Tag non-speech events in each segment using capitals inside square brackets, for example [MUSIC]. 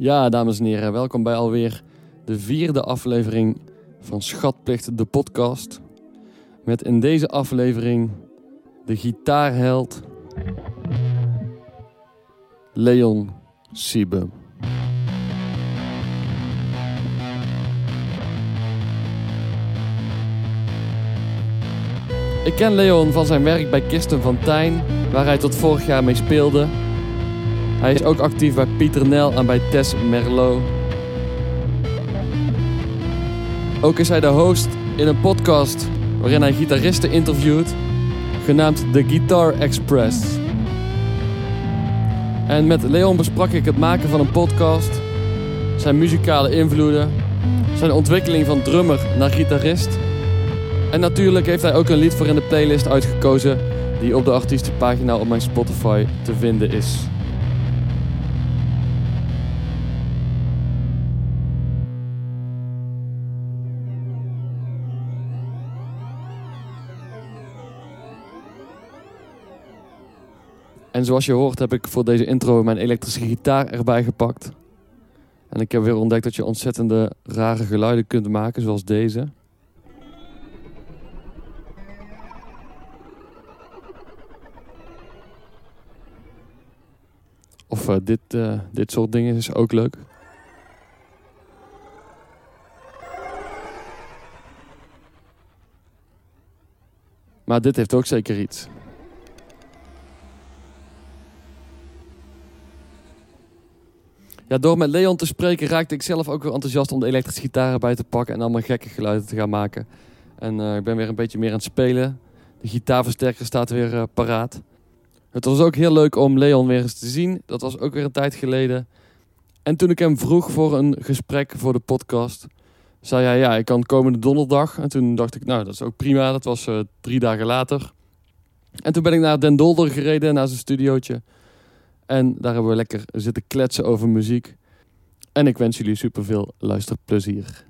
Ja, dames en heren, welkom bij alweer de vierde aflevering van Schatplicht, de podcast. Met in deze aflevering de gitaarheld Leon Siebe. Ik ken Leon van zijn werk bij Kirsten van Tijn, waar hij tot vorig jaar mee speelde. Hij is ook actief bij Pieter Nel en bij Tess Merlot. Ook is hij de host in een podcast waarin hij gitaristen interviewt, genaamd The Guitar Express. En met Leon besprak ik het maken van een podcast, zijn muzikale invloeden, zijn ontwikkeling van drummer naar gitarist. En natuurlijk heeft hij ook een lied voor in de playlist uitgekozen, die op de artiestenpagina op mijn Spotify te vinden is. En zoals je hoort heb ik voor deze intro mijn elektrische gitaar erbij gepakt. En ik heb weer ontdekt dat je ontzettende rare geluiden kunt maken, zoals deze. Of uh, dit, uh, dit soort dingen is ook leuk. Maar dit heeft ook zeker iets. Ja, door met Leon te spreken raakte ik zelf ook weer enthousiast om de elektrische gitaar erbij te pakken en allemaal gekke geluiden te gaan maken. En uh, ik ben weer een beetje meer aan het spelen. De gitaarversterker staat weer uh, paraat. Het was ook heel leuk om Leon weer eens te zien. Dat was ook weer een tijd geleden. En toen ik hem vroeg voor een gesprek voor de podcast, zei hij ja, ik kan komende donderdag. En toen dacht ik, nou, dat is ook prima. Dat was uh, drie dagen later. En toen ben ik naar Den Dolder gereden, naar zijn studiootje. En daar hebben we lekker zitten kletsen over muziek. En ik wens jullie super veel luisterplezier.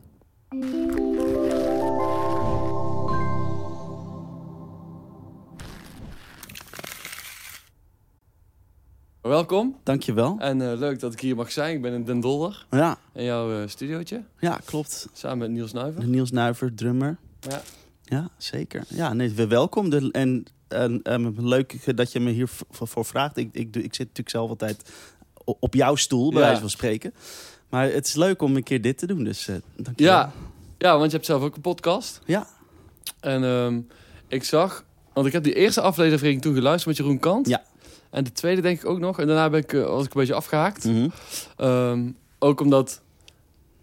Welkom. Dankjewel. En uh, leuk dat ik hier mag zijn. Ik ben in Den Dolder. Ja. In jouw uh, studiootje. Ja, klopt. Samen met Niels Nuiver. Niels Nuiver, drummer. Ja. Ja, zeker. Ja, nee, welkom. De, en en leuk dat je me hiervoor vraagt. Ik, ik, ik zit natuurlijk zelf altijd op jouw stoel, bij ja. wijze van spreken. Maar het is leuk om een keer dit te doen, dus uh, dank je ja. ja, want je hebt zelf ook een podcast. Ja. En um, ik zag, want ik heb die eerste aflevering toen geluisterd met Jeroen Kant. Ja. En de tweede denk ik ook nog. En daarna ben ik, uh, was ik een beetje afgehaakt. Mm -hmm. um, ook omdat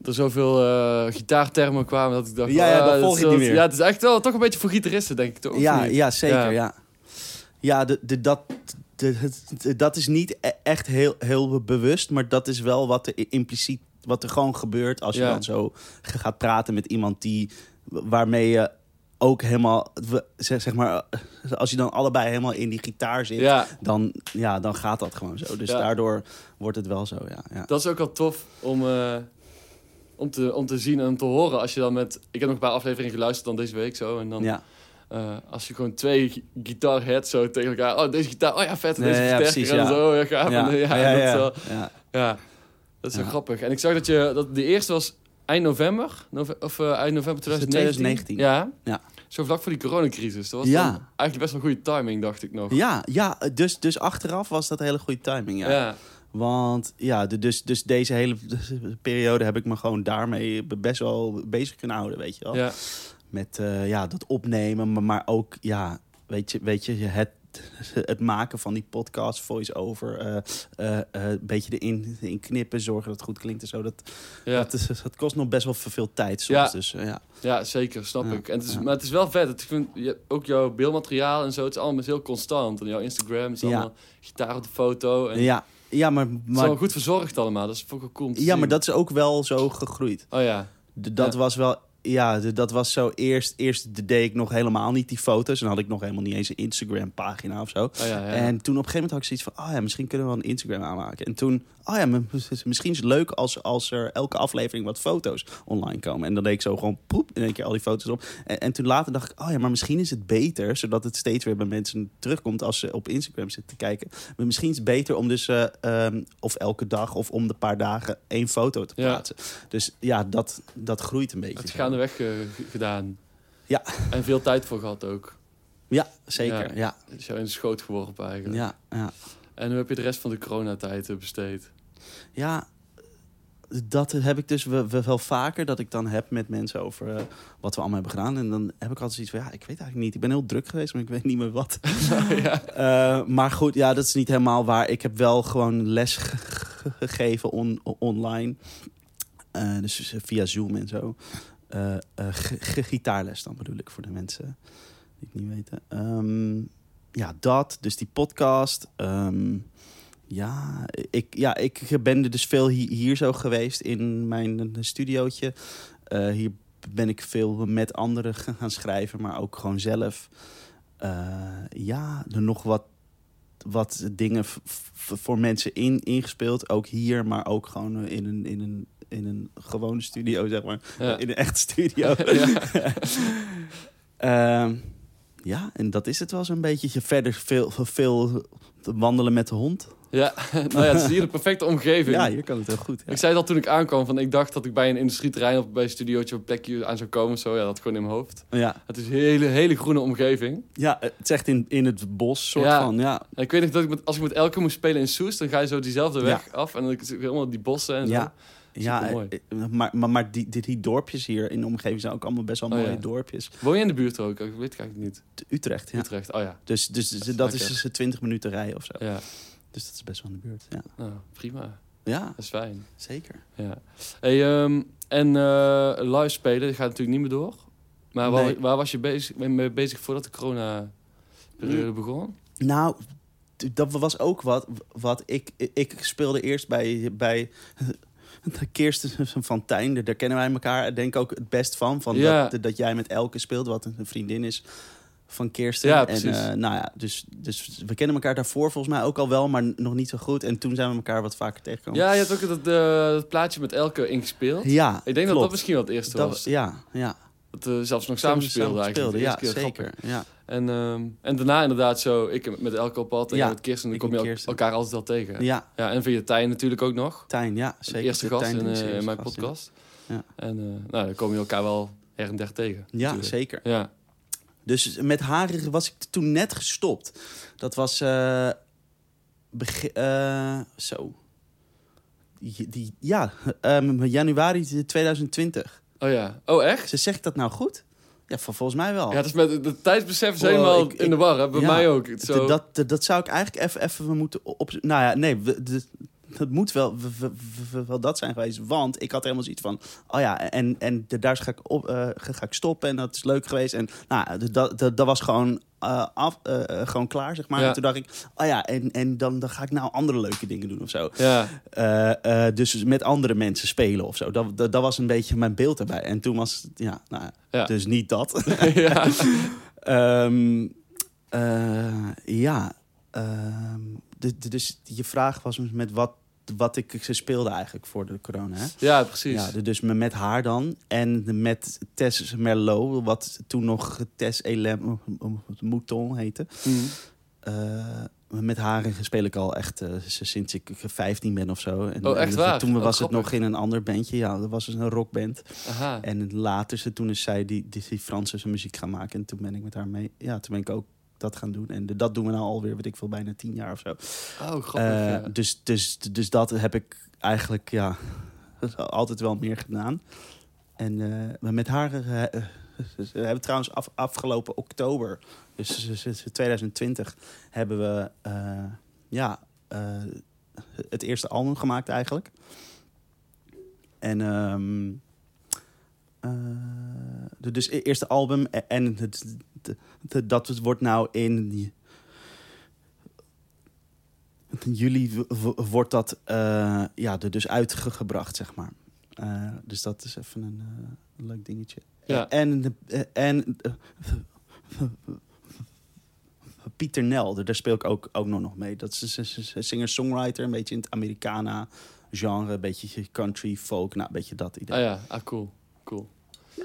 er zoveel uh, gitaartermen kwamen dat ik dacht... Ja, ja dat volg je niet meer. Ja, het is echt wel toch een beetje voor gitaristen, denk ik toch? Ja, ja, zeker, ja. ja. De, de, dat, de, de, dat is niet echt heel, heel bewust, maar dat is wel wat er impliciet, wat er gewoon gebeurt als je dan zo gaat praten met iemand die, waarmee je ook helemaal, zeg, zeg maar, als je dan allebei helemaal in die gitaar zit, Ja, dan, ja, dan gaat dat gewoon zo. Dus Ja. daardoor wordt het wel zo, ja. ja. dat is ook wel tof om, eh, om, te, om te zien en te horen. Als je dan met... Ik heb nog een paar afleveringen geluisterd dan deze week zo. En dan ja. eh, als je gewoon twee gi- guitarheads zo tegen elkaar... Oh, deze gitaar, oh ja, vet. Nee, Deze ja, precies, en ja. zo. Ja, gaaf. Ja, ja, dat, ja, dat is wel grappig. En ik zag dat je... Dat de eerste was eind november. Nove- of eh, eind november 2019. 2019. Ja. Ja. Zo vlak voor die coronacrisis. Dat was eigenlijk best wel goede timing, dacht ik nog. Ja, ja dus, dus achteraf was dat hele goede timing, ja. Want ja, dus, dus deze hele periode heb ik me gewoon daarmee best wel bezig kunnen houden, weet je wel. ja. Met eh, ja, dat opnemen, maar, maar ook, ja, weet je, weet je het, [LAUGHS] het maken van die podcast, voice-over, eh, eh, een beetje erin, erin knippen, zorgen dat het goed klinkt en zo. Dat, ja. dat, is, dat kost nog best wel veel tijd soms. Ja. Dus ja. Ja, zeker, snap Ja, ik. En het is. Maar het is wel vet. Het, ik vind, je, ook jouw beeldmateriaal en zo, het is allemaal heel constant. En jouw Instagram is Ja. allemaal gitaar op de foto. En ja, ja, maar, Het is maar, wel goed verzorgd allemaal. Dat is wel cool ja, maar dat is ook wel zo gegroeid. Oh ja. D- dat Ja. was wel ja, dat was zo. Eerst, eerst deed ik nog helemaal niet die foto's. En had ik nog helemaal niet eens een Instagram-pagina of zo. Oh, ja, ja. En toen op een gegeven moment had ik zoiets van... oh ja, misschien kunnen we wel een Instagram aanmaken. En toen, oh ja, [LAUGHS] misschien is het leuk als, als er elke aflevering wat foto's online komen. En dan deed ik zo gewoon poep in één keer al die foto's op. En, en toen later dacht ik, oh ja, maar misschien is het beter... zodat het steeds weer bij mensen terugkomt als ze op Instagram zitten te kijken. Maar misschien is het beter om dus... eh, ehm, of elke dag of om de paar dagen één foto te Ja. plaatsen. Dus ja, dat, dat groeit een beetje. Het gaandeweg eh, gedaan. Ja. En veel tijd voor gehad ook. Ja, zeker. Ja. Ja, is jou in de schoot geworpen eigenlijk. ja, ja. En hoe heb je de rest van de coronatijd eh, besteed? Ja, dat heb ik dus wel, vaker dat ik dan heb met mensen over eh, wat we allemaal hebben gedaan. En dan heb ik altijd zoiets van, ja, ik weet eigenlijk niet. Ik ben heel druk geweest, maar ik weet niet meer wat. [LAUGHS] ja. Maar goed, ja, dat is niet helemaal waar. Ik heb wel gewoon les ge- ge- gegeven on- online. Eh, dus via Zoom en zo. Eh, eh, ge- gitaarles dan bedoel ik voor de mensen die het niet weten. Ehm, ja, dat. Dus die podcast. Ehm, ja, ik, ja, ik ben er dus veel hier, zo geweest in mijn studiootje. Eh, hier ben ik veel met anderen [LAUGHS] gaan schrijven, maar ook gewoon zelf. Eh, ja, er nog wat, wat dingen voor mensen in, ingespeeld. Ook hier, maar ook gewoon in een, in een, in een gewone studio, zeg maar. Ja. In een echt studio. [LAUGHS] Ja. [LAUGHS] Ehm, ja, en dat is het wel zo'n beetje. Verder veel, veel wandelen met de hond. ja, [LAUGHS] nou ja, het is hier de perfecte omgeving. Ja, hier kan het heel goed. Ja. Ik zei dat toen ik aankwam, van ik dacht dat ik bij een industrieterrein of bij een studiootje op een plekje aan zou komen. Zo, ja, dat gewoon in mijn hoofd. Ja. Het is een hele, hele groene omgeving. ja, het is echt in, in het bos, soort Ja. van. Ja, En ik weet nog dat ik met, als ik met Elke moest spelen in Soest, dan ga je zo diezelfde Ja. weg af. En dan ik helemaal die bossen en zo. ja. Ja, Supermooi. eh, maar, maar, maar die, die, die dorpjes hier in de omgeving zijn ook allemaal best wel Oh, mooie ja. dorpjes. Woon je in de buurt ook? Ik weet ik eigenlijk niet. Utrecht, ja. Utrecht, oh ja. Dus, dus, Dat dat, is dus 20 minuten rijden of zo. Ja, Dus dat is best wel in de buurt. Ja, nou, prima. ja Dat is fijn. zeker. Ja. Hey, ehm, en eh, live spelen gaat natuurlijk niet meer door. Maar waar, Nee. waar was je bezig, mee bezig voordat de corona-periode Mm. begon? Nou, dat was ook wat. wat ik, ik speelde eerst bij, bij [LAUGHS] Kirsten van Tijn. Daar kennen wij elkaar denk ik ook het best van. van Ja. dat, dat jij met Elke speelt, wat een vriendin is van Kirsten. Ja, en, eh, nou ja, dus, dus we kennen elkaar daarvoor volgens mij ook al wel, maar nog niet zo goed. En toen zijn we elkaar wat vaker tegengekomen. Ja, je hebt ook dat, eh, dat plaatje met Elke ingespeeld. ja Ik denk dat klopt. dat misschien wel het eerste Dat- was. Ja, ja. Dat we zelfs nog samen speelden eigenlijk. speelden, ja, zeker. Ja. En, ehm, en daarna inderdaad zo, ik met Elke op pad en Ja, met Kirsten. Dan kom je elkaar altijd wel tegen. Ja. ja, en via Tijn natuurlijk ook nog. Tijn, ja, De zeker. eerste De gast in, eh, in mijn gast, podcast. Ja. En eh, nou, dan kom je elkaar wel her en der tegen. Ja, natuurlijk. zeker. Ja. Dus met haar was ik toen net gestopt. Dat was. begin, eh, zo. Die, die, ja, [LAUGHS] ehm, januari 2020. Oh ja. Oh echt? Ze zegt dat nou goed? Ja, vol- volgens mij wel. Ja, dus met de tijdsbesef is helemaal ik- in de war. Hè? Bij ja, mij ook. Zo. Dat, dat, dat zou ik eigenlijk even, even moeten op. Nou ja, nee, we- de- dat moet wel, wel dat zijn geweest. Want ik had helemaal zoiets van. Oh ja, en, en de- daar ga ik, op, eh, ga ik stoppen. En dat is leuk geweest. En nou, dat, dat, dat was gewoon, eh, af, eh, eh, gewoon klaar, zeg maar. Ja. En toen dacht ik. Oh ja, en, en dan, dan ga ik nou andere leuke dingen doen of zo. Ja. Dus met andere mensen spelen of zo. Dat, dat, dat was een beetje mijn beeld erbij. En toen was het, ja, nou, ja, dus niet dat. [LAUGHS] [LAUGHS] ja. Eh, ja. ehm, de- de- dus je vraag was met wat, wat ik ze speelde eigenlijk voor de corona. Hè? ja, precies. Ja, dus met haar dan. En met Tess Merlot, wat toen nog Tess Elem Mouton heette. Eh, met haar speel ik al echt eh, sinds ik 15 ben of zo. En, Oh, echt en waar? Toen Oh, was het grappig. nog in een ander bandje. Ja, dat was dus een rockband. Aha. En later, ze- toen is zij die, die, die Franse muziek gaan maken. En toen ben ik met haar mee. Ja, toen ben ik ook dat gaan doen. En dat doen we nou alweer, weet ik veel, bijna tien jaar of zo. Oh, grappig. Eh, ja. dus, dus, dus dat heb ik eigenlijk, ja, [LAUGHS] altijd wel meer gedaan. En eh, maar met haar eh, eh, we hebben trouwens af, afgelopen oktober, dus s- s- 2020, hebben we eh, ja, eh, het eerste album gemaakt eigenlijk. En eh, de- dus het eerste album en- en het, de- dat wordt nou in in juli wordt dat eh, ja, er dus uitgebracht, zeg maar. Eh, dus dat is even een, eh, leuk dingetje. Ja. En, en Pieter Nel, daar speel ik ook, ook nog mee. Dat is een- singer-songwriter, een beetje in het Americana genre, een beetje country, folk, nou, een beetje dat idee. Ah ja, ah, cool. cool.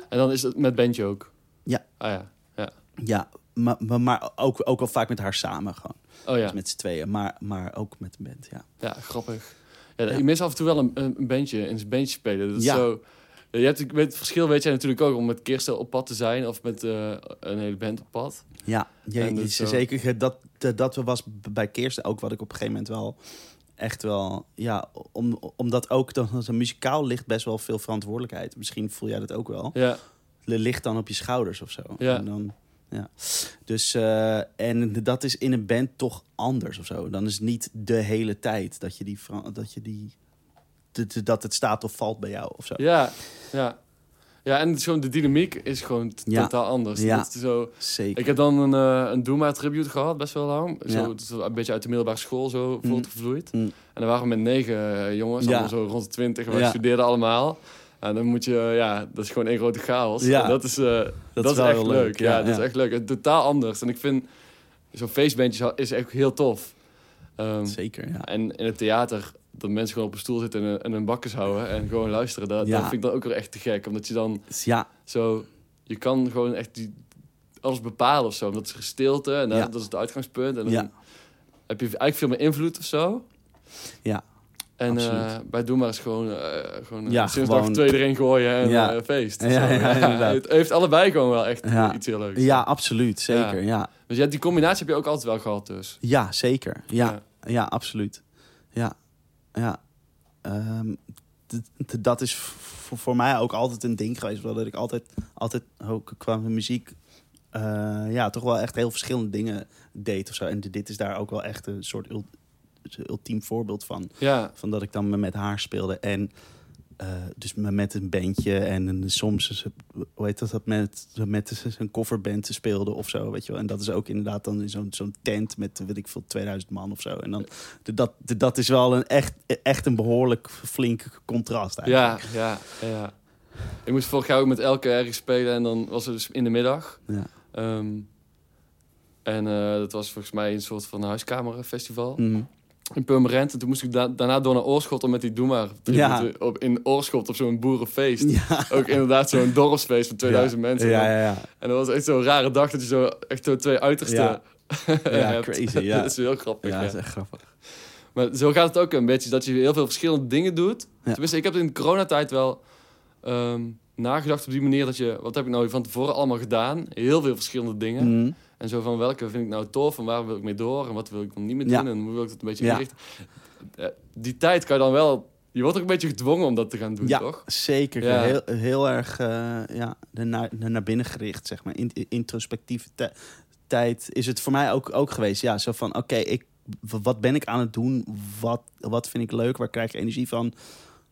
En dan is het met bandje ook? Ja. Ah ja, ja. Ja, maar, maar, maar ook, ook wel vaak met haar samen gewoon. Oh ja, Dus met z'n tweeën, maar, maar ook met een band, ja. ja grappig. Ja, Ja. Ik mis af en toe wel een, een bandje, zijn bandje spelen. Dat is Ja. zo... Je hebt, het verschil weet jij natuurlijk ook om met Kirsten op pad te zijn of met eh, een hele band op pad. Ja, ja zo- zeker. Dat, dat, dat was bij Kirsten ook wat ik op een gegeven moment wel echt wel... Ja, om, omdat ook dan, een muzikaal ligt best wel veel verantwoordelijkheid. Misschien voel jij dat ook wel. Ja, ligt dan op je schouders of zo. Ja. En dan, ja. Dus, eh, en dat is in een band toch anders of zo. Dan is het niet de hele tijd dat je die... Dat, je die dat het staat of valt bij jou of zo. ja, ja. Ja, en gewoon de dynamiek is gewoon Ja. totaal anders. Ja. Dat is zo, Zeker. ik heb dan een, eh een Doema tribute gehad, best wel lang. Zo, Ja. een beetje uit de middelbare school zo Mm. voortgevloeid. Mm. En dan waren we met negen eh, jongens, allemaal zo rond de twintig. En Ja. studeerden allemaal. En dan moet je, ja, dat is gewoon één grote chaos. Ja. En dat is, eh, dat is echt leuk. leuk. Ja, dat is echt leuk. Het totaal anders. En ik vind, zo'n feestbandje is echt heel tof. Ehm, Zeker, ja. en in het theater, dat mensen gewoon op een stoel zitten en, en hun bakkes houden en gewoon luisteren. Dat, Ja. dat vind ik dan ook weer echt te gek. Omdat je dan ja, zo, je kan gewoon echt die, alles bepalen of zo. Omdat het is stilte en dat, Ja. dat is het uitgangspunt. En dan Ja. heb je eigenlijk veel meer invloed of zo. ja. En eh, bij Doe maar is gewoon, eh gewoon Ja, ja, sinds gewoon- dag twee erin gooien en Ja. eh, feest. Ja, [LAUGHS] het heeft allebei gewoon wel echt iets heel leuks. Ja, absoluut. Zeker, ja. Dus ja, die combinatie heb je ook altijd wel gehad dus. Ja, zeker. Ja, Ja. ja. absoluut. Ja, ja. Ehm, dat is voor mij ook altijd een ding geweest. Dat ik altijd, altijd ook qua muziek... eh, ja, toch wel echt heel verschillende dingen deed of zo. En dit is daar ook wel echt een soort ult- ultiem voorbeeld van. Ja, Van dat ik dan met haar speelde. En eh, dus me- met een bandje. En een- soms, hoe heet dat, dat met, met een coverband speelde of zo. Weet je wel. En dat is ook inderdaad dan in zo'n zo'n tent met, weet ik veel, 2000 man of zo. En dan, de- dat, de- dat is wel een echt, echt een behoorlijk flink contrast eigenlijk. ja, ja, ja. Ik moest vorig jaar ook met Elke ergens spelen en dan was het dus in de middag. Ja. Ehm, en eh, dat was volgens mij een soort van huiskamerfestival Mhm. In Purmerend. En toen moest ik da- daarna door naar Oorschot om met die Doe Ja. op, in Oorschot op zo'n boerenfeest. Ja. Ook inderdaad zo'n dorpsfeest van 2000 mensen. Ja, ja, ja. En dat was echt zo'n rare dag dat je zo echt zo twee uitersten Ja. [LAUGHS] Crazy, [LAUGHS] ja. dat is heel grappig. Ja, dat is echt grappig. Maar zo gaat het ook een beetje, dat je heel veel verschillende dingen doet. Tenminste, ik heb in de coronatijd wel ehm, nagedacht op die manier dat je... Wat heb ik nou van tevoren allemaal gedaan? Heel veel verschillende dingen. Mhm. En zo van welke vind ik nou tof en waar wil ik mee door en wat wil ik dan niet meer doen en hoe wil ik dat een beetje inrichten. Eh, Die tijd kan je dan wel... Je wordt ook een beetje gedwongen om dat te gaan doen, Ja, toch? zeker. Ja. Heel, heel erg eh, ja, naar, naar binnen gericht, zeg maar. In, introspectieve ti- tijd is het voor mij ook, ook geweest. Ja, zo van, oké, ik wat ben ik aan het doen? Wat, wat vind ik leuk? Waar krijg ik energie van?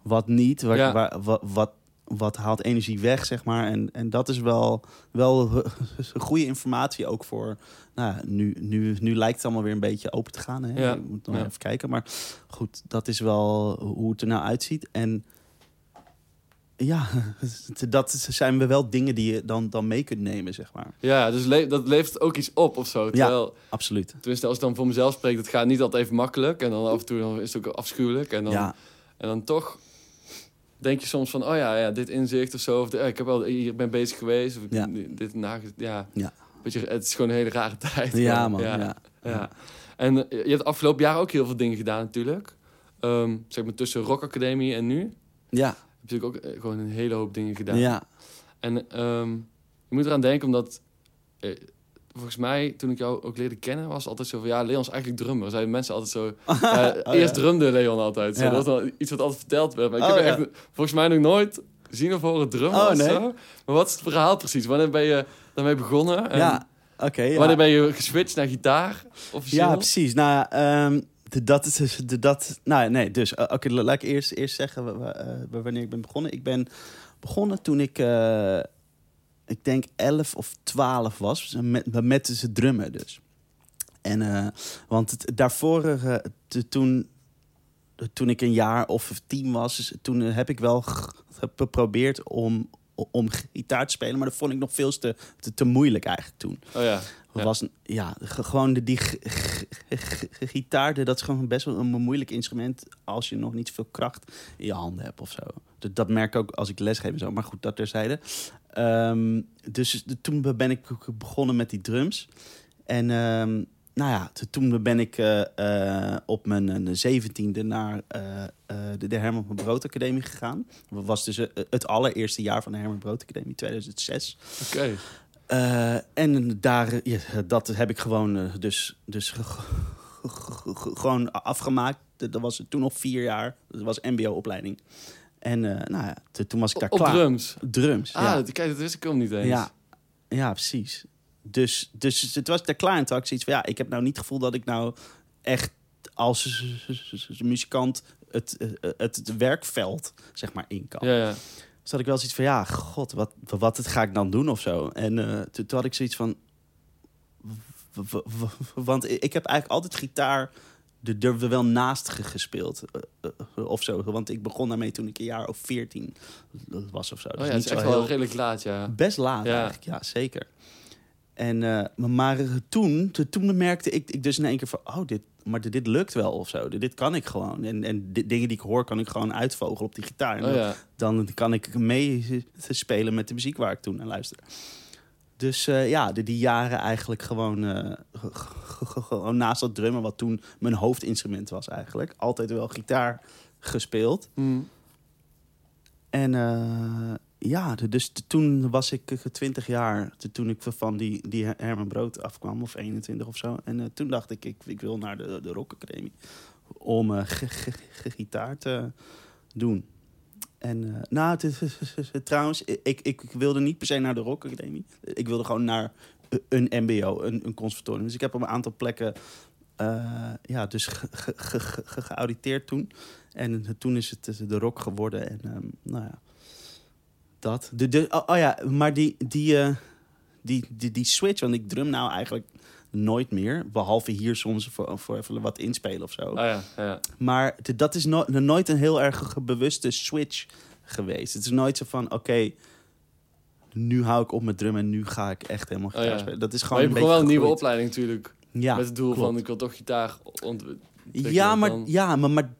Wat niet? Waar, Ja. waar, wat, wat, wat haalt energie weg, zeg maar? En, en dat is wel, wel [LAUGHS] goede informatie ook voor... Nou, ja, nu, nu, nu lijkt het allemaal weer een beetje open te gaan. Hè? Ja. Ik moet nog Ja. even kijken. Maar goed, dat is wel hoe het er nou uitziet. En ja, [LAUGHS] dat zijn we wel dingen die je dan, dan mee kunt nemen, zeg maar. Ja, dus le- dat levert ook iets op of zo. Terwijl, Absoluut. tenminste, als ik dan voor mezelf spreek, dat gaat niet altijd even makkelijk. En dan af en toe dan is het ook afschuwelijk. En dan, Ja, en dan toch denk je soms van, oh ja, ja dit inzicht of zo. Of eh, ik heb wel hier ben bezig geweest. Of ik- Ja. dit na, ja. Ja. Beetje, het is gewoon een hele rare [LAUGHS] tijd. ja man. Ja. Ja. En eh, je hebt afgelopen jaar ook heel veel dingen gedaan natuurlijk. Ehm, zeg maar tussen Rock Academie en nu. Ja, Heb je natuurlijk ook eh, gewoon een hele hoop dingen gedaan. ja. En ehm, je moet eraan denken, omdat... eh, volgens mij, toen ik jou ook leerde kennen, was altijd zo van... Ja, Leon is eigenlijk drummer. Zeiden mensen altijd zo... [LAUGHS] Oh, eerst drumde Leon altijd. Zo. Dat was iets wat altijd verteld werd. Maar ik Oh, heb echt volgens mij nog nooit zien of horen drummen Oh, of nee. zo. Maar wat is het verhaal precies? Wanneer ben je daarmee begonnen? En Ja, oké. ja. Wanneer ben je geswitcht naar gitaar? Officieel? Ja, precies. Nou, ehm, de- dat is dus- de, dat. Nou, nee, dus eh, oké, laat ik eerst, eerst zeggen eh, wanneer ik ben begonnen. Ik ben begonnen toen ik, eh, ik denk 11 of 12 was, met, met ze drummen dus. En, eh, want het, daarvoor, eh, te- toen, toen ik een jaar of tien was, dus toen heb ik wel geprobeerd om om gitaar te spelen. Maar dat vond ik nog veel te, te, te moeilijk eigenlijk toen. Oh ja. Ja. Was een, ja, ge- gewoon de, die gitaar, dat is gewoon best wel een moeilijk instrument als je nog niet zoveel kracht in je handen hebt of zo. Dat, dat merk ik ook als ik lesgeef en zo. Maar goed, dat terzijde. Ehm, dus de- toen ben ik begonnen met die drums. En ehm, nou ja, toen ben ik eh, eh, op mijn zeventiende naar eh, eh, de, de Herman van Brood Academie gegaan. Dat was dus eh, het allereerste jaar van de Herman Brood Academie, 2006. Oké. Eh, en daar, eh, ja, dat heb ik gewoon eh, dus, dus ge- ge- ge- ge- gewoon afgemaakt. Dat was toen nog vier jaar. Dat was mbo-opleiding. En eh, nou ja, toen was ik daar Op klaar. drums. Drums, Ah, ja. kijk, dat wist ik ook niet eens. Ja, ja precies. Dus, dus het was daar klaar en toen had ik zoiets van... ja, ik heb nou niet het gevoel dat ik nou echt als muzikant het, eh, het, het werkveld zeg maar in kan. Ja, ja. Dus had ik wel zoiets van, ja, god, wat, wat het ga ik dan doen of zo. En eh, toen, toen had ik zoiets van... Want ik heb eigenlijk altijd gitaar er, wel naast ge- gespeeld. eh, eh, of zo. Want ik begon daarmee toen ik een jaar of veertien was of zo. Oh Dus ja, het is echt heel- wel redelijk laat, ja. Best laat Ja. eigenlijk, ja, zeker. En, eh, maar, toen, toen, merkte ik, ik dus in één keer van... oh, dit, maar dit, dit lukt wel of zo. Dit, dit kan ik gewoon. En, en di- dingen die ik hoor, kan ik gewoon uitvogelen op die gitaar. En Oh ja. dan kan ik mee spelen met de muziek waar ik toen naar luisterde. Dus eh, ja, de, die jaren eigenlijk gewoon, eh, gewoon naast dat drummen... wat toen mijn hoofdinstrument was eigenlijk... altijd wel gitaar gespeeld. Hm. En ja, dus toen was ik eh, 20 jaar, t- toen ik van die, die Herman Brood afkwam, of 21 of zo. En eh, toen dacht ik, ik, ik wil naar de, de Rock Academie om eh, g- gitaar te doen. En eh, nou, trouwens, ik, ik wilde niet per se naar de Rock Academie. Ik wilde gewoon naar een MBO, een, een conservatorium. Dus ik heb op een aantal plekken eh, ja, dus ge- ge- ge- ge- geauditeerd toen. En toen is het de rock geworden. En ehm, nou ja, dat. De, de, oh, oh ja, maar die, die, eh, die, die, die switch, want ik drum nou eigenlijk nooit meer. Behalve hier soms voor, voor even wat inspelen of zo. Ah ja, ja. Maar de- dat is no- nooit een heel erg bewuste switch geweest. Het is nooit zo van, oké, nu hou ik op met drum en nu ga ik echt helemaal gitaar Oh ja. spelen. Dat is Maar gewoon je begon wel een nieuwe opleiding natuurlijk. Ja, met het doel klopt. van, ik wil toch gitaar ont Ja, maar, dan. ja, maar, maar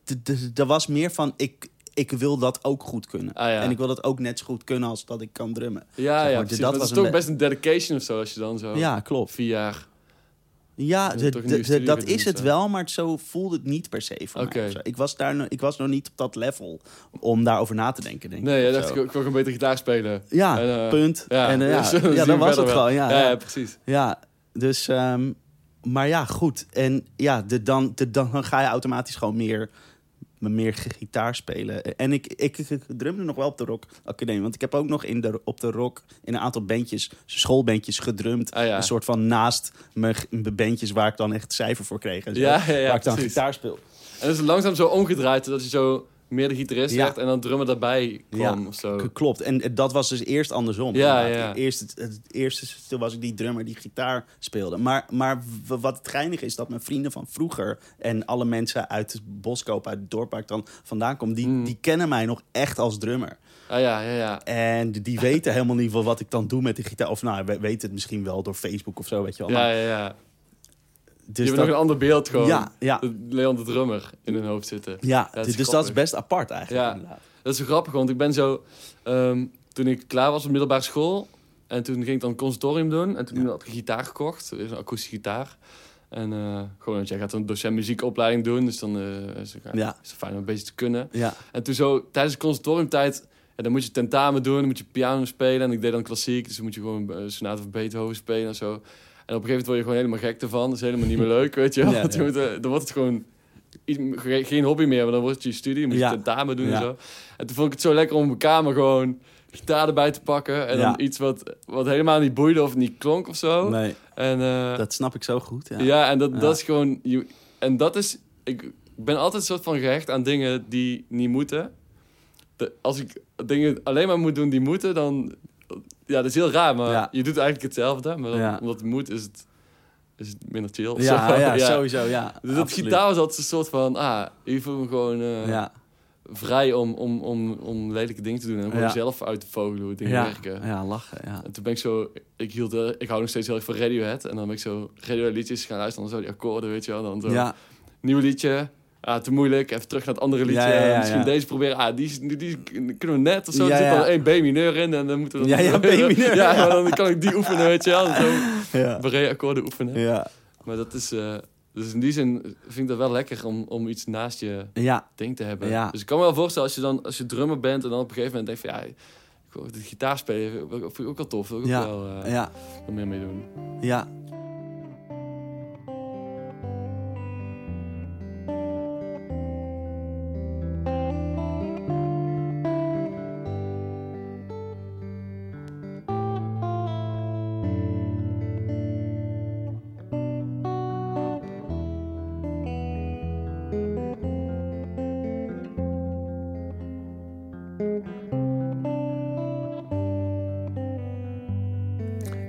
er was meer van, ik, ik wil dat ook goed kunnen. Ah, ja. En ik wil dat ook net zo goed kunnen als dat ik kan drummen. Ja, Zeg ja, maar, precies. dat Dat, was is een toch be- best een dedication of zo, als je dan zo Ja, klopt. vier jaar... Ja, Ja, de- een de- de- dat is het zo. wel, maar zo voelde het niet per se voor Oké. mij. Ik was, daar, nog- ik was nog niet op dat level om daarover na te denken, denk ik. Nee, of dacht ik, ik wil gewoon beter gitaar spelen. Ja, En, eh, punt. Ja, en, eh, ja, dan ja, dat je was het wel. gewoon. Ja, ja, ja. ja, precies. Ja, dus... ehm, maar ja, goed. En ja, de, dan, de, dan ga je automatisch gewoon meer, meer gitaar spelen. En ik, ik, ik drumde nog wel op de Rock Academie. Want ik heb ook nog in de, op de Rock in een aantal bandjes, schoolbandjes gedrumd. Ah, ja. Een soort van naast mijn bandjes waar ik dan echt cijfer voor kreeg. En zo, Ja, ja, ja, waar ik dan precies. gitaar speel. En dan is langzaam zo omgedraaid, dat je zo meer de gitarist Ja. werd en dan drummer daarbij kwam Ja, zo. Klopt. En eh, dat was dus eerst andersom. Ja, ja. Eerst, het, het eerste was ik die drummer die gitaar speelde. Maar, maar wat het geinige is, dat mijn vrienden van vroeger... en alle mensen uit het Boskoop, uit het dorp waar ik dan vandaan kom... die, Mm. die kennen mij nog echt als drummer. Ah ja, ja, ja. En die- weten helemaal niet wat ik dan doe met de gitaar. Of nou, we weten het misschien wel door Facebook of zo, weet je wel. Ja, ja, ja. Dus je hebt dat- nog een ander beeld gewoon. Ja, ja. Leon de drummer in hun hoofd zitten. ja, dat dus dat is best apart eigenlijk. Ja. Dat is zo grappig, want ik ben zo... ehm, toen ik klaar was op middelbare school... en toen ging ik dan een conservatorium doen... en toen had ik een gitaar gekocht. Een akoestische gitaar. En eh, gewoon, want jij gaat een docent muziekopleiding doen... dus dan eh, is, het, Ja. is het fijn om een beetje te kunnen. Ja, En toen zo, tijdens de conservatoriumtijd... Ja, dan moet je tentamen doen, dan moet je piano spelen. En ik deed dan klassiek, dus dan moet je gewoon uh, sonate van Beethoven spelen en zo. En op een gegeven moment word je gewoon helemaal gek ervan. Dat is helemaal niet meer leuk, weet je wel. [LAUGHS] Ja, [LAUGHS] ja. eh, dan wordt het gewoon geen hobby meer, maar dan wordt het je studie. Moet je Ja. tentamen doen en zo. En toen vond ik het zo lekker om mijn kamer gewoon gitaar erbij te pakken. En dan iets wat, wat helemaal niet boeide of niet klonk of zo. nee, En, eh, dat snap ik zo goed. Ja, ja. en dat, dat is gewoon... je- En dat is... Ik ben altijd een soort van gehecht aan dingen die niet moeten. De, als ik dingen alleen maar moet doen die moeten, dan... Ja, dat is heel raar, maar Ja. je doet eigenlijk hetzelfde. Maar dan, Ja. omdat het moet, is het, is het minder chill. ja, [LAUGHS] ja, sowieso, ja. Dus dat gitaar was altijd een soort van... Ah, hier voel ik me gewoon... eh, vrij om, om, om, om lelijke dingen te doen. En gewoon zelf uit te vogelen hoe dingen werken. ja, lachen. Ja. En toen ben ik zo... Ik, hield, eh, ik hou nog steeds heel erg van Radiohead. En dan ben ik zo Radiohead liedjes gaan luisteren. Dan zo die akkoorden, weet je wel. Dan zo nieuw liedje. Ah, te moeilijk. Even terug naar het andere liedje. Ja, ja, ja, Misschien deze proberen. Ah, die, die, die kunnen we net of zo. Er zit dan één B-mineur in. En dan moeten we. Ja, ja, B-mineur, [LAUGHS] ja, maar dan kan ik die oefenen, weet je wel. Zo ja. Barré-akkoorden oefenen. Ja, Maar dat is... eh, dus in die zin vind ik dat wel lekker om, om iets naast je ja, ding te hebben. Ja. Dus ik kan me wel voorstellen als je dan als je drummer bent en dan op een gegeven moment denkt van ja, ik wil de gitaar spelen, vind ik ook wel tof. Wil ik Ja. ook wel eh, meer mee doen. ja.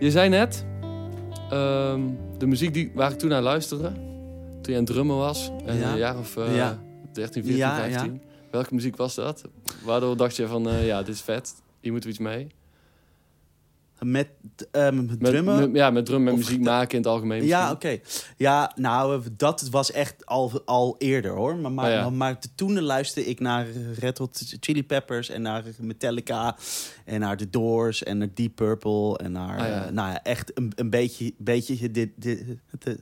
Je zei net, ehm, de muziek die, waar ik toen naar luisterde, toen je aan het drummen was, en Ja. een jaar of eh Ja. 13, 14, Ja, 15. Welke muziek was dat? Waardoor dacht je van, eh, ja, dit is vet, hier moeten we iets mee. Met, met Met, drummen? met- ja, met drum en Of muziek maken in het algemeen Ja, oké. Ja, nou, dat was echt al, al eerder hoor. Maar, maar, Oh, ja. maar toen luisterde ik naar Red Hot Chili Peppers en naar Metallica en naar The Doors en naar Deep Purple en naar, ja. eh, nou ja, echt een, een beetje, beetje dit, dit, dit-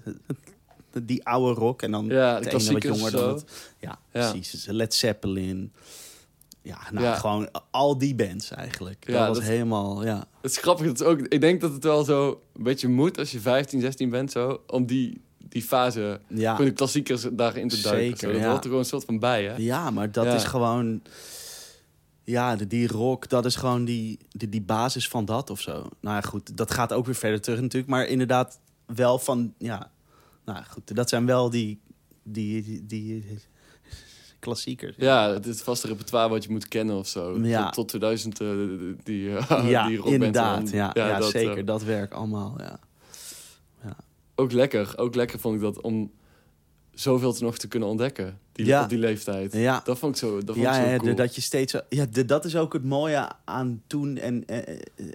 die oude rock en dan Ja, het ene wat jonger dan het, ja, Ja. precies. Led Zeppelin. Ja, nou, Ja. gewoon al die bands eigenlijk. Ja, dat was dat- helemaal, ja. Het is grappig, dat is ook, ik denk dat het wel zo een beetje moet als je 15, 16 bent zo, om die, die fase, Ja. de klassiekers daarin te duiken. Zeker, zo. Dat ja. hoort er gewoon een soort van bij, hè? Ja, maar dat is gewoon... Ja, de, die rock, dat is gewoon die, die, die basis van dat of zo. Nou ja, goed, dat gaat ook weer verder terug natuurlijk. Maar inderdaad wel van... Ja, nou goed, dat zijn wel die, die, die, die klassiekers. Ja, het is vast een repertoire wat je moet kennen of zo. Ja. Tot, tot 2000 eh, die, eh, Ja, [LAUGHS] die inderdaad. dan- Ja, ja, dat, zeker. eh, dat werk allemaal, ja. ook lekker, ook lekker vond ik dat om zoveel te nog te kunnen ontdekken. Die, Ja. Op die leeftijd. Ja. Dat vond ik zo, dat vond Ja, ik zo cool. de- dat je steeds... zo- Ja, de- dat is ook het mooie aan toen. En, en,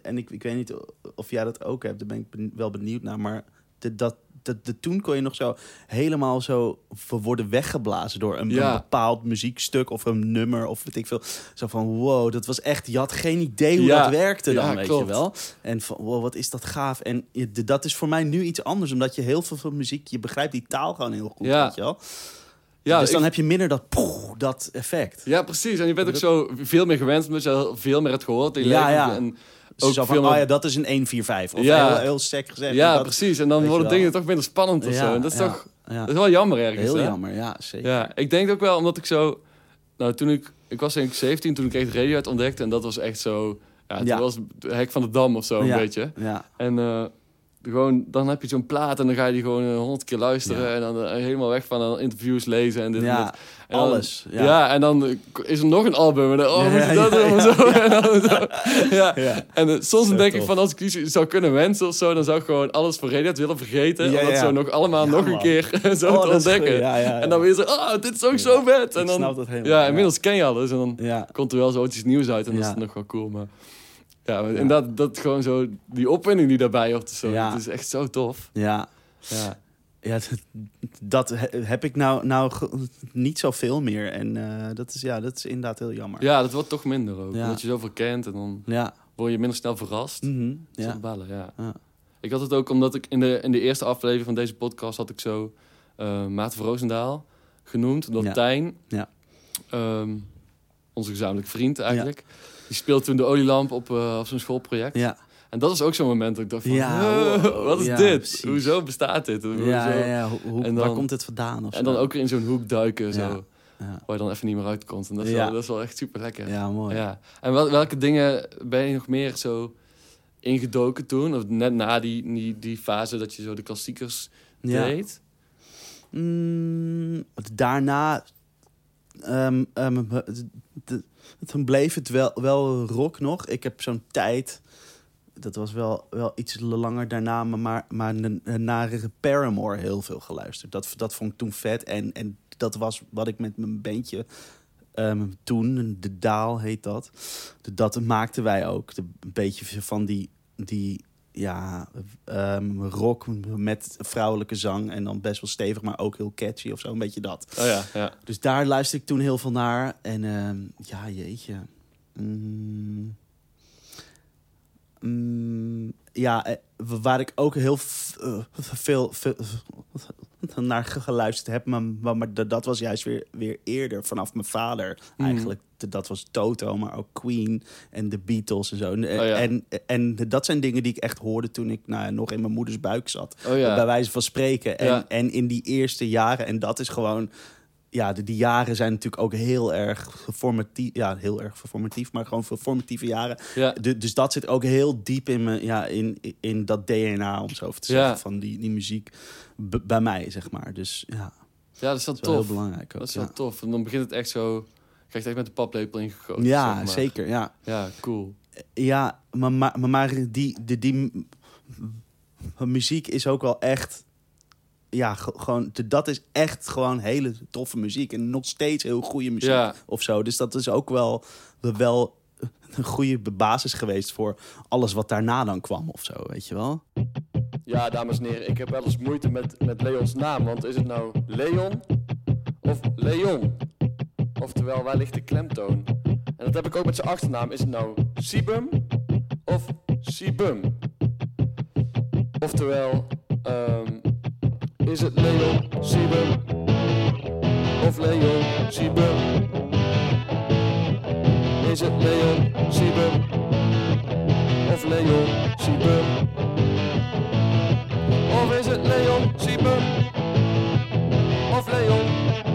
en ik, ik weet niet of jij dat ook hebt. Daar ben ik ben- wel benieuwd naar. Maar de, dat, de, de, toen kon je nog zo helemaal zo worden weggeblazen... door een, Ja. een bepaald muziekstuk of een nummer of weet ik veel. Zo van, wow, dat was echt... Je had geen idee hoe Ja. dat werkte dan, Ja, weet klopt. je wel. En van, wow, wat is dat gaaf. En je- de- dat is voor mij nu iets anders. Omdat je heel veel van muziek... Je begrijpt die taal gewoon heel goed, Ja. weet je wel. ja, dus dan ik- heb je minder dat, poeh, dat effect. ja, precies. En je bent ook zo veel meer gewend, omdat je veel meer hebt gehoord in je Ja, leven. ja. En Ook zo van, veel meer- ja, dat is een 145. Of Ja. heel, heel sec gezegd. Ja, dat, precies. En dan worden dingen toch minder spannend of Ja, zo. En dat is ja, toch ja. dat is wel jammer ergens. heel hè? jammer, ja, zeker. Ja, ik denk ook wel omdat ik zo... Nou, toen ik... Ik was denk ik 17 toen ik echt Radiohead ontdekte. En dat was echt zo... Ja, het was het hek van de dam of zo, een beetje. Ja, En eh, gewoon, dan heb je zo'n plaat en dan ga je die gewoon honderd keer luisteren. Ja. En dan eh, helemaal weg van dan interviews lezen en dit en ja, dat. En dan- alles. Ja. Ja. en dan eh, is er nog een album. En dan, oh, moet je dat doen? Zo, [LAUGHS] en dan zo. Ja. En eh, soms denk ik van, als ik iets zou kunnen wensen of zo, dan zou ik gewoon alles voor Radiohead willen vergeten. Om dat zo nog allemaal nog een keer [LAUGHS] zo Oh, te dat is ontdekken. En dan weer zo, oh, dit is ook zo vet. En dan, dat Ja, inmiddels ken je alles. En dan komt er wel zo iets nieuws uit en dat is nog wel cool. Maar ja, maar inderdaad, dat gewoon zo, die opwinding die daarbij hoort. Zo, Ja. Het is echt zo tof. ja. Ja. Ja, dat, dat he- heb ik nou, nou niet zoveel meer. En eh, dat, is, ja, dat is inderdaad heel jammer. ja, dat wordt toch minder ook. Ja. Omdat je zoveel kent en dan Ja. word je minder snel verrast. Mhm, Ja. ja. Ja. Ja. Ik had het ook omdat ik in de, in de eerste aflevering van deze podcast had ik zo eh Maarten van Roosendaal genoemd. Ja. Tijn, Ja. ehm, onze gezamenlijke vriend eigenlijk, die speelde toen de olielamp op, eh, op zo'n schoolproject. Ja. En dat was ook zo'n moment dat ik dacht van, Ja, "Huh, wow, wat is ja, dit? precies. Hoezo bestaat dit? Hoezo? Ja. Hoe, En waar dan- komt het vandaan? Of En dan ook weer in zo'n hoek duiken, zo, waar je dan even niet meer uitkomt. En dat is, wel, dat is wel echt super lekker. Ja, mooi. Ja. En wel, welke dingen ben je nog meer zo ingedoken toen? Of net na die, die, die fase dat je zo de klassiekers deed? Mm, daarna de- de- toen bleef het wel, wel rock nog. Ik heb zo'n tijd, dat was wel, wel iets langer daarna, maar, maar, naar Paramore heel veel geluisterd. Dat, dat vond ik toen vet en, en dat was wat ik met mijn bandje ehm, toen, de Daal heet dat. Dat maakten wij ook. Een beetje van die, die ja, ehm, rock met vrouwelijke zang. En dan best wel stevig, maar ook heel catchy of zo. Een beetje dat. Oh ja, ja. Dus daar luister ik toen heel veel naar. En ehm, ja, jeetje. Mm. Mm, ja, eh, waar ik ook heel eh, veel, veel [LAUGHS] naar geluisterd heb. Maar, maar, maar dat- was juist weer, weer eerder, vanaf mijn vader. Mm. Eigenlijk, dat was Toto, maar ook Queen en de Beatles en zo. En, Oh ja. en, en dat zijn dingen die ik echt hoorde toen ik nou, nog in mijn moeders buik zat Oh ja. bij wijze van spreken. En, Ja. en in die eerste jaren, en dat is gewoon. Ja, de, die jaren zijn natuurlijk ook heel erg formatief. Ja, heel erg formatief, maar gewoon formatieve jaren. ja. Du- dus dat zit ook heel diep in, me, ja, in, in dat DNA, om zo te Ja. zeggen, van die, die muziek b- bij mij, zeg maar. Dus ja, ja, dat is wel dat is wel tof. heel belangrijk ook. Dat is ja. wel tof. En dan begint het echt zo... Krijg je echt met de paplepel ingegoten. ja, zeg maar. zeker, ja. Ja, cool. Ja, maar, maar, maar, die, die, die muziek is ook wel echt. Ja, ge- gewoon, dat is echt gewoon hele toffe muziek. En nog steeds heel goede muziek Ja. of zo. Dus dat is ook wel, wel een goede basis geweest voor alles wat daarna dan kwam of zo, weet je wel? Ja, dames en heren, ik heb wel eens moeite met, met Leons naam. Want is het nou Leon of Leon? Oftewel, waar ligt de klemtoon? En dat heb ik ook met zijn achternaam. Is het nou Sibum of Sibum? Oftewel, ehm, is het Leon Sibum of Leon Sibum? Is het Leon Sibum of Leon Sibum? Of is het Leon Sieben? Of Leon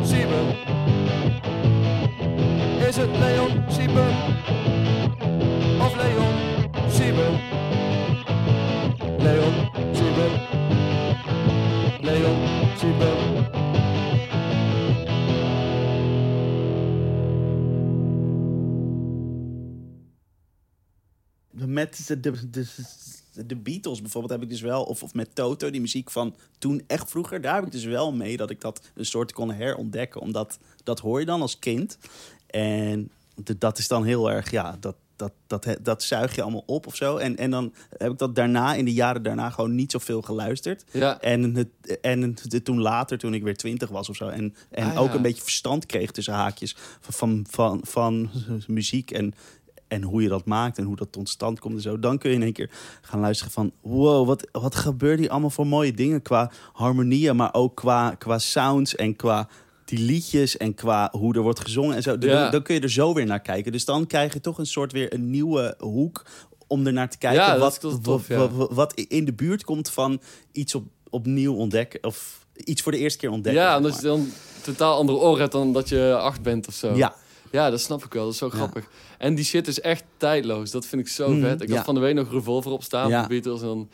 Sieben? Is het Leon Sieben? Of Leon Sieben? Met de, de, de, de Beatles bijvoorbeeld heb ik dus wel, of, of met Toto, die muziek van toen echt vroeger, daar heb ik dus wel mee dat ik dat een soort kon herontdekken. Omdat dat hoor je dan als kind. En de- dat is dan heel erg, ja, dat, dat, dat, dat, dat zuig je allemaal op of zo. En, en dan heb ik dat daarna, in de jaren daarna, gewoon niet zoveel geluisterd. Ja, En, het, en het, toen later, toen ik weer twintig was of zo. En, en Ah, ja. ook een beetje verstand kreeg tussen haakjes van, van, van, van muziek en, en hoe je dat maakt en hoe dat tot stand komt en zo. Dan kun je in één keer gaan luisteren van... wow, wat, wat gebeurt hier allemaal voor mooie dingen qua harmonieën... maar ook qua, qua sounds en qua die liedjes en qua hoe er wordt gezongen en zo. Dan, Ja. dan kun je er zo weer naar kijken. Dus dan krijg je toch een soort weer een nieuwe hoek om er naar te kijken. Ja, wat, tof, wat, ja. wat, wat in de buurt komt van iets op, opnieuw ontdekken. Of iets voor de eerste keer ontdekken. ja omdat je dan totaal andere oren hebt dan dat je acht bent of zo. Ja, Ja, dat snap ik wel. Dat is zo grappig. En die shit is echt tijdloos. Dat vind ik zo Mhm, vet. Ik ja. had van de week nog Revolver op staan Ja. Beatles. En dan...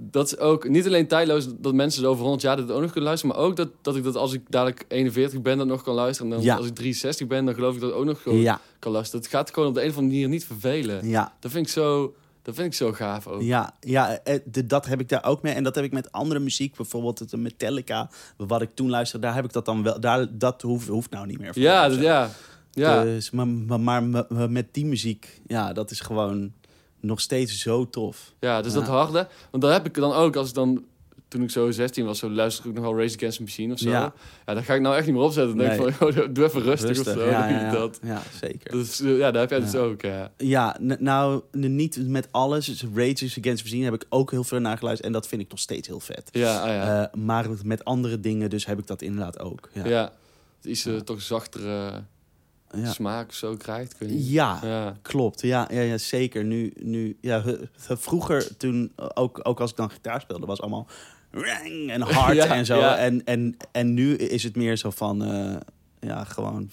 Dat is ook niet alleen tijdloos dat mensen over 100 jaar dit ook nog kunnen luisteren. Maar ook dat, dat ik dat als ik dadelijk 41 ben, dat nog kan luisteren. En dan als ik 63 ben, dan geloof ik dat ook nog gewoon kan luisteren. Het gaat gewoon op de een of andere manier niet vervelen. ja. Dat vind ik zo, dat vind ik zo gaaf ook. Ja, ja eh, de- dat heb ik daar ook mee. En dat heb ik met andere muziek. Bijvoorbeeld het Metallica, wat ik toen luisterde. Daar heb ik dat dan wel. Daar, dat hoeft, hoeft nou niet meer. voor Ja, dat- ja. ja. Dus, maar, maar, maar me- met die muziek, ja, dat is gewoon nog steeds zo tof. Ja, dus Ja. dat harde. Want dat heb ik dan ook als ik dan... Toen ik zo 16 was, zo luisterde ik nog wel Race Against the Machine of zo. Ja. Ja, dat ga ik nou echt niet meer opzetten. Dan denk ik Nee. van, [LAUGHS] oh, doe even rustig, of zo. ja, ja, je ja. dat. ja, zeker. Dus eh, ja, daar heb jij dus ook, ja. Nou, niet met alles. Dus Rage Against the Machine heb ik ook heel veel naar geluisterd. En dat vind ik nog steeds heel vet. Ja, ah, ja. Eh, maar met andere dingen, dus heb ik dat inderdaad ook. Ja, ja. Iets eh, toch zachtere ja. smaak zo krijgt. Weet niet. ja. Ja. klopt. Ja, ja, ja zeker. Nu, nu, ja, vroeger, toen, ook, ook als ik dan gitaar speelde, was allemaal en [LAUGHS] hard Ja, en zo. ja. En, en, en nu is het meer zo van, eh, ja, gewoon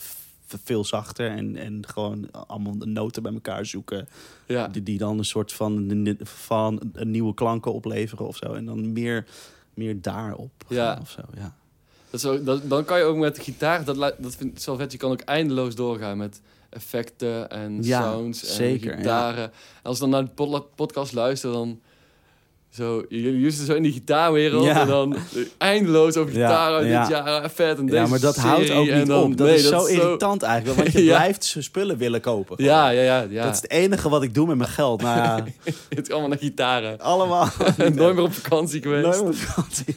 veel zachter en, en gewoon allemaal de noten bij elkaar zoeken. Ja. Die, die dan een soort van, van een nieuwe klanken opleveren of zo. En dan meer, meer daarop Ja. of zo. Ja. Dat ook, dat, dan kan je ook met de gitaar, dat, dat vind ik zo vet, je kan ook eindeloos doorgaan met effecten en Ja, sounds en zeker, gitaren. En als dan naar de pod- podcast luister, dan, Zo, jullie zitten zo in die gitaarwereld Ja. en dan eh, eindeloos over Ja, gitaar uit ja. dit jaar, ah, vet en deze ja, maar dat houdt ook niet dan- op. Dat nee, is zo irritant eigenlijk. Want je [LAUGHS] Ja. blijft zijn spullen willen kopen. gewoon. Ja, ja, ja. ja. Dat is het enige wat ik doe met mijn geld. Nou [LAUGHS] ja, Het is allemaal naar gitaren. [LAUGHS] allemaal. Nooit meer op vakantie geweest. Nooit meer op vakantie.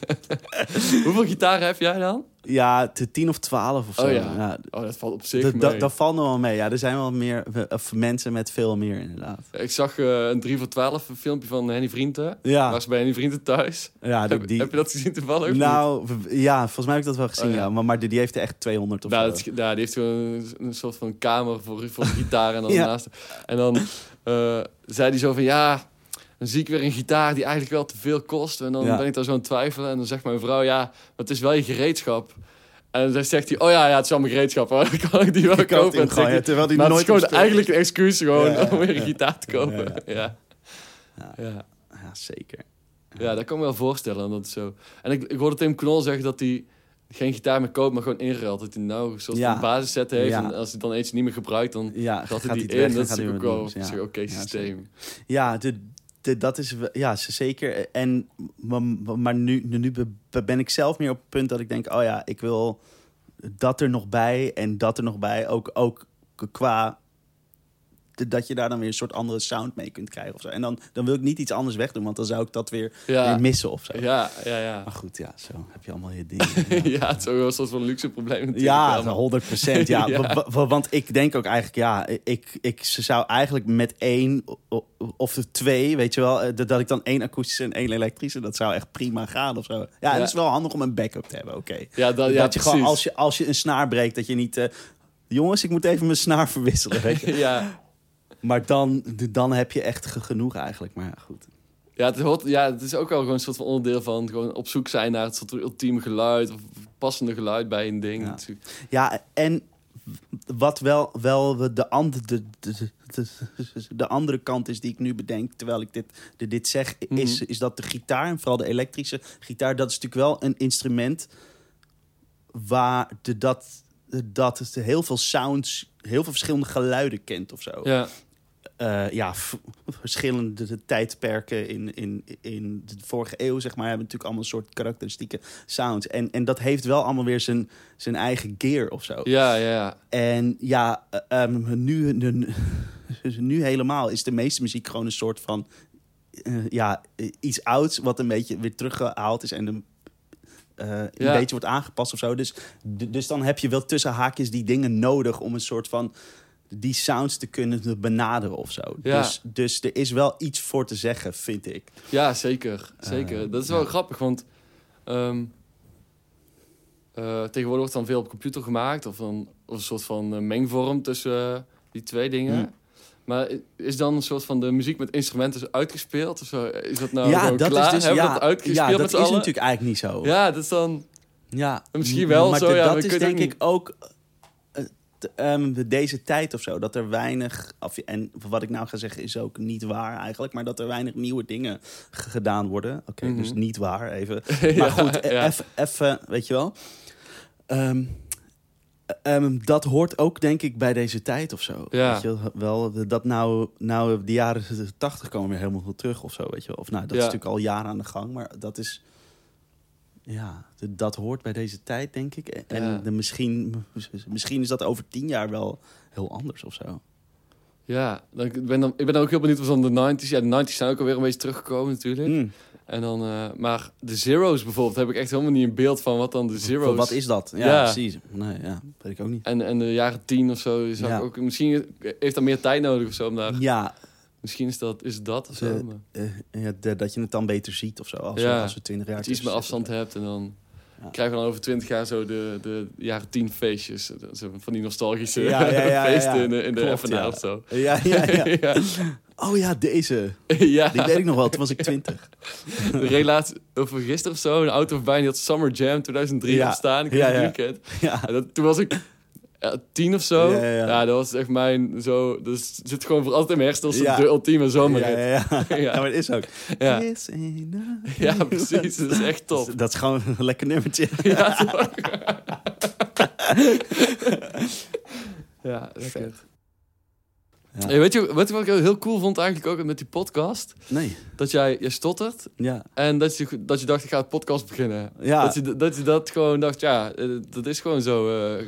Hoeveel gitaren heb jij dan? Ja, te tien of twaalf of zo. Oh ja. Oh, dat valt op zich Dat, mee. dat, dat valt nog wel mee. Ja, er zijn wel meer of mensen met veel meer inderdaad. Ik zag eh, een 3 voor 12 een filmpje van Henny Vrienden. Ja, Was bij Henny Vrienden thuis. ja die, heb, die- heb je dat gezien toevallig? nou, ja, volgens mij heb ik dat wel gezien. Oh, ja. ja. Maar, maar die, die heeft er echt 200 of Nou, zo. dat ja, die heeft gewoon een, een soort van kamer voor, voor gitaar en dan [LAUGHS] Ja. naast. En dan eh, zei hij zo van ja, dan zie ik weer een gitaar die eigenlijk wel te veel kost. En dan Ja. ben ik daar zo aan het twijfelen. En dan zegt mijn vrouw ja, het is wel je gereedschap. En dan zegt hij, oh ja, ja, het is wel mijn gereedschap. hoor. [LAUGHS] Dan kan ik die wel Je kopen. En ja, terwijl die maar het nooit is gewoon eigenlijk een excuus gewoon Ja, om weer een gitaar te kopen. Ja, Ja, [LAUGHS] zeker. Ja, dat kan ik me wel voorstellen. Dat zo. En ik, ik hoorde Tim Knol zeggen dat hij geen gitaar meer koopt, maar gewoon inruilt. Dat hij nou een soort Ja. van basisset heeft. Ja. En als hij dan eens niet meer gebruikt, dan Ja, gaat hij die het in. Dat is gaat hij natuurlijk ook wel zich oké systeem. Ja, de, dat is ja, zeker. En, maar nu, nu be- ben ik zelf meer op het punt dat ik denk... oh ja, ik wil dat er nog bij en dat er nog bij. Ook, ook qua dat je daar dan weer een soort andere sound mee kunt krijgen of zo. En dan, dan wil ik niet iets anders wegdoen, want dan zou ik dat weer, Ja. weer missen of zo. Ja, ja, ja. Maar goed, ja, zo heb je allemaal je dingen. [LAUGHS] ja, het is ook wel een soort van luxe probleem. Ja, wel, maar- 100 procent. Ja. [LAUGHS] Ja. Wa- wa- Want ik denk ook eigenlijk, ja, ik, ik zou eigenlijk met één of de twee, weet je wel, eh, dat ik dan één akoestische en één elektrische, dat zou echt prima gaan of zo. Ja, het is wel handig om een backup te hebben, oké. Ja, dat, ja, dat je gewoon, als je, als je een snaar breekt, dat je niet, eh, jongens, ik moet even mijn snaar verwisselen, weet je. [LAUGHS] ja. Maar dan, dan heb je echt ge- genoeg eigenlijk, maar ja, goed. Ja, het hoort, ja, het is ook wel gewoon een soort van onderdeel van gewoon op zoek zijn naar het soort ultieme geluid of passende geluid bij een ding. Ja. Ja, en wat wel, wel de, andere, de, de, de, de andere kant is die ik nu bedenk, terwijl ik dit, de- dit zeg, is, Mhm. is dat de gitaar, en vooral de elektrische gitaar, dat is natuurlijk wel een instrument waar de, dat, dat het heel veel sounds, heel veel verschillende geluiden kent of zo. Ja, Eh, ja, verschillende tijdperken in, in, in de vorige eeuw, zeg maar, hebben natuurlijk allemaal een soort karakteristieke sounds. En, en dat heeft wel allemaal weer zijn, zijn eigen gear of zo. ja, ja. ja. En ja, eh, ehm, nu, nu, nu helemaal is de meeste muziek gewoon een soort van eh, ja, iets ouds wat een beetje weer teruggehaald is en een, een Ja. beetje wordt aangepast of zo. Dus, dus dan heb je wel tussen haakjes die dingen nodig om een soort van die sounds te kunnen benaderen of zo. Ja. Dus, dus er is wel iets voor te zeggen, vind ik. Ja, zeker. zeker. Eh, dat is wel ja. grappig, want ehm, eh, tegenwoordig wordt dan veel op computer gemaakt. Of, dan, of een soort van eh, mengvorm tussen die twee dingen. Hm. Maar is dan een soort van de muziek met instrumenten uitgespeeld? Of zo? Is dat nou ja, dat klaar? is dus Hebben ja, dat uitgespeeld ja, dat is allen? natuurlijk eigenlijk niet zo. Ja, dat is dan... Ja, Misschien wel maar zo, de- ja, maar dat is denk ik ook eh, ehm, de- deze tijd of zo. Dat er weinig, of, en wat ik nou ga zeggen is ook niet waar eigenlijk, maar dat er weinig nieuwe dingen gedaan worden. Oké, Mhm. dus niet waar even. [LAUGHS] Ja, Maar goed, ja. even, even, weet je wel. Ehm, ehm, dat hoort ook denk ik bij deze tijd of zo. Ja. Weet je wel, dat nou, nou de jaren 80 komen weer helemaal veel terug of zo, weet je wel. Of nou, dat Ja. is natuurlijk al jaren aan de gang, maar dat is ja, dat hoort bij deze tijd, denk ik. En Ja. de, misschien, [LAUGHS] misschien is dat over tien jaar wel heel anders of zo. Ja, dan, ik, ben dan, ik ben dan ook heel benieuwd van de 90s. Ja, de 90s zijn ook alweer een beetje teruggekomen natuurlijk. Hmm. En dan, eh, maar de Zero's bijvoorbeeld, heb ik echt helemaal niet een beeld van wat dan de Zero's... Wat is dat? Ja, Ja. precies. Nee, ja, weet ik ook niet. En, en de jaren tien of zo, zou ik ook, misschien heeft dat meer tijd nodig of zo. Om daar, Ja, Misschien is dat, is dat of zo. De- eh, ja, de- dat je het dan beter ziet of zo. Als, Ja. als we twintig jaar dat je iets meer afstand zitten. hebt en dan Ja. krijgen we dan over twintig jaar zo de, de jaren tien feestjes. Zo Van die nostalgische Ja, feesten in de, in de FNA of zo. Ja, [LAUGHS] ja. Oh ja, deze. ja. Die weet ik nog wel. Toen was ik twintig. De relatie over gisteren of zo, een auto voorbij die had Summer Jam 2003 Ja. staan. Ik Ja, weet ja. of het. Ja. Dat, toen was ik tien of zo. Ja, ja, ja. dat was echt mijn zo. Dus het zit gewoon voor altijd in mijn hersens. Ja. De ultieme zomerrit. Ja, ja, ja. [LAUGHS] Ja. maar het is ook. Ja. Ja, precies. Dat is echt top. Dat is gewoon een lekker nummertje. [LAUGHS] Ja, toch? ja lekker. Ja. Hey, weet, je, weet je wat ik heel cool vond eigenlijk ook met die podcast? Nee. Dat jij, je stottert Ja. en dat je, dat je dacht, ik ga een podcast beginnen. Ja. Dat, je, dat je dat gewoon dacht, ja, eh, dat is gewoon zo. eh,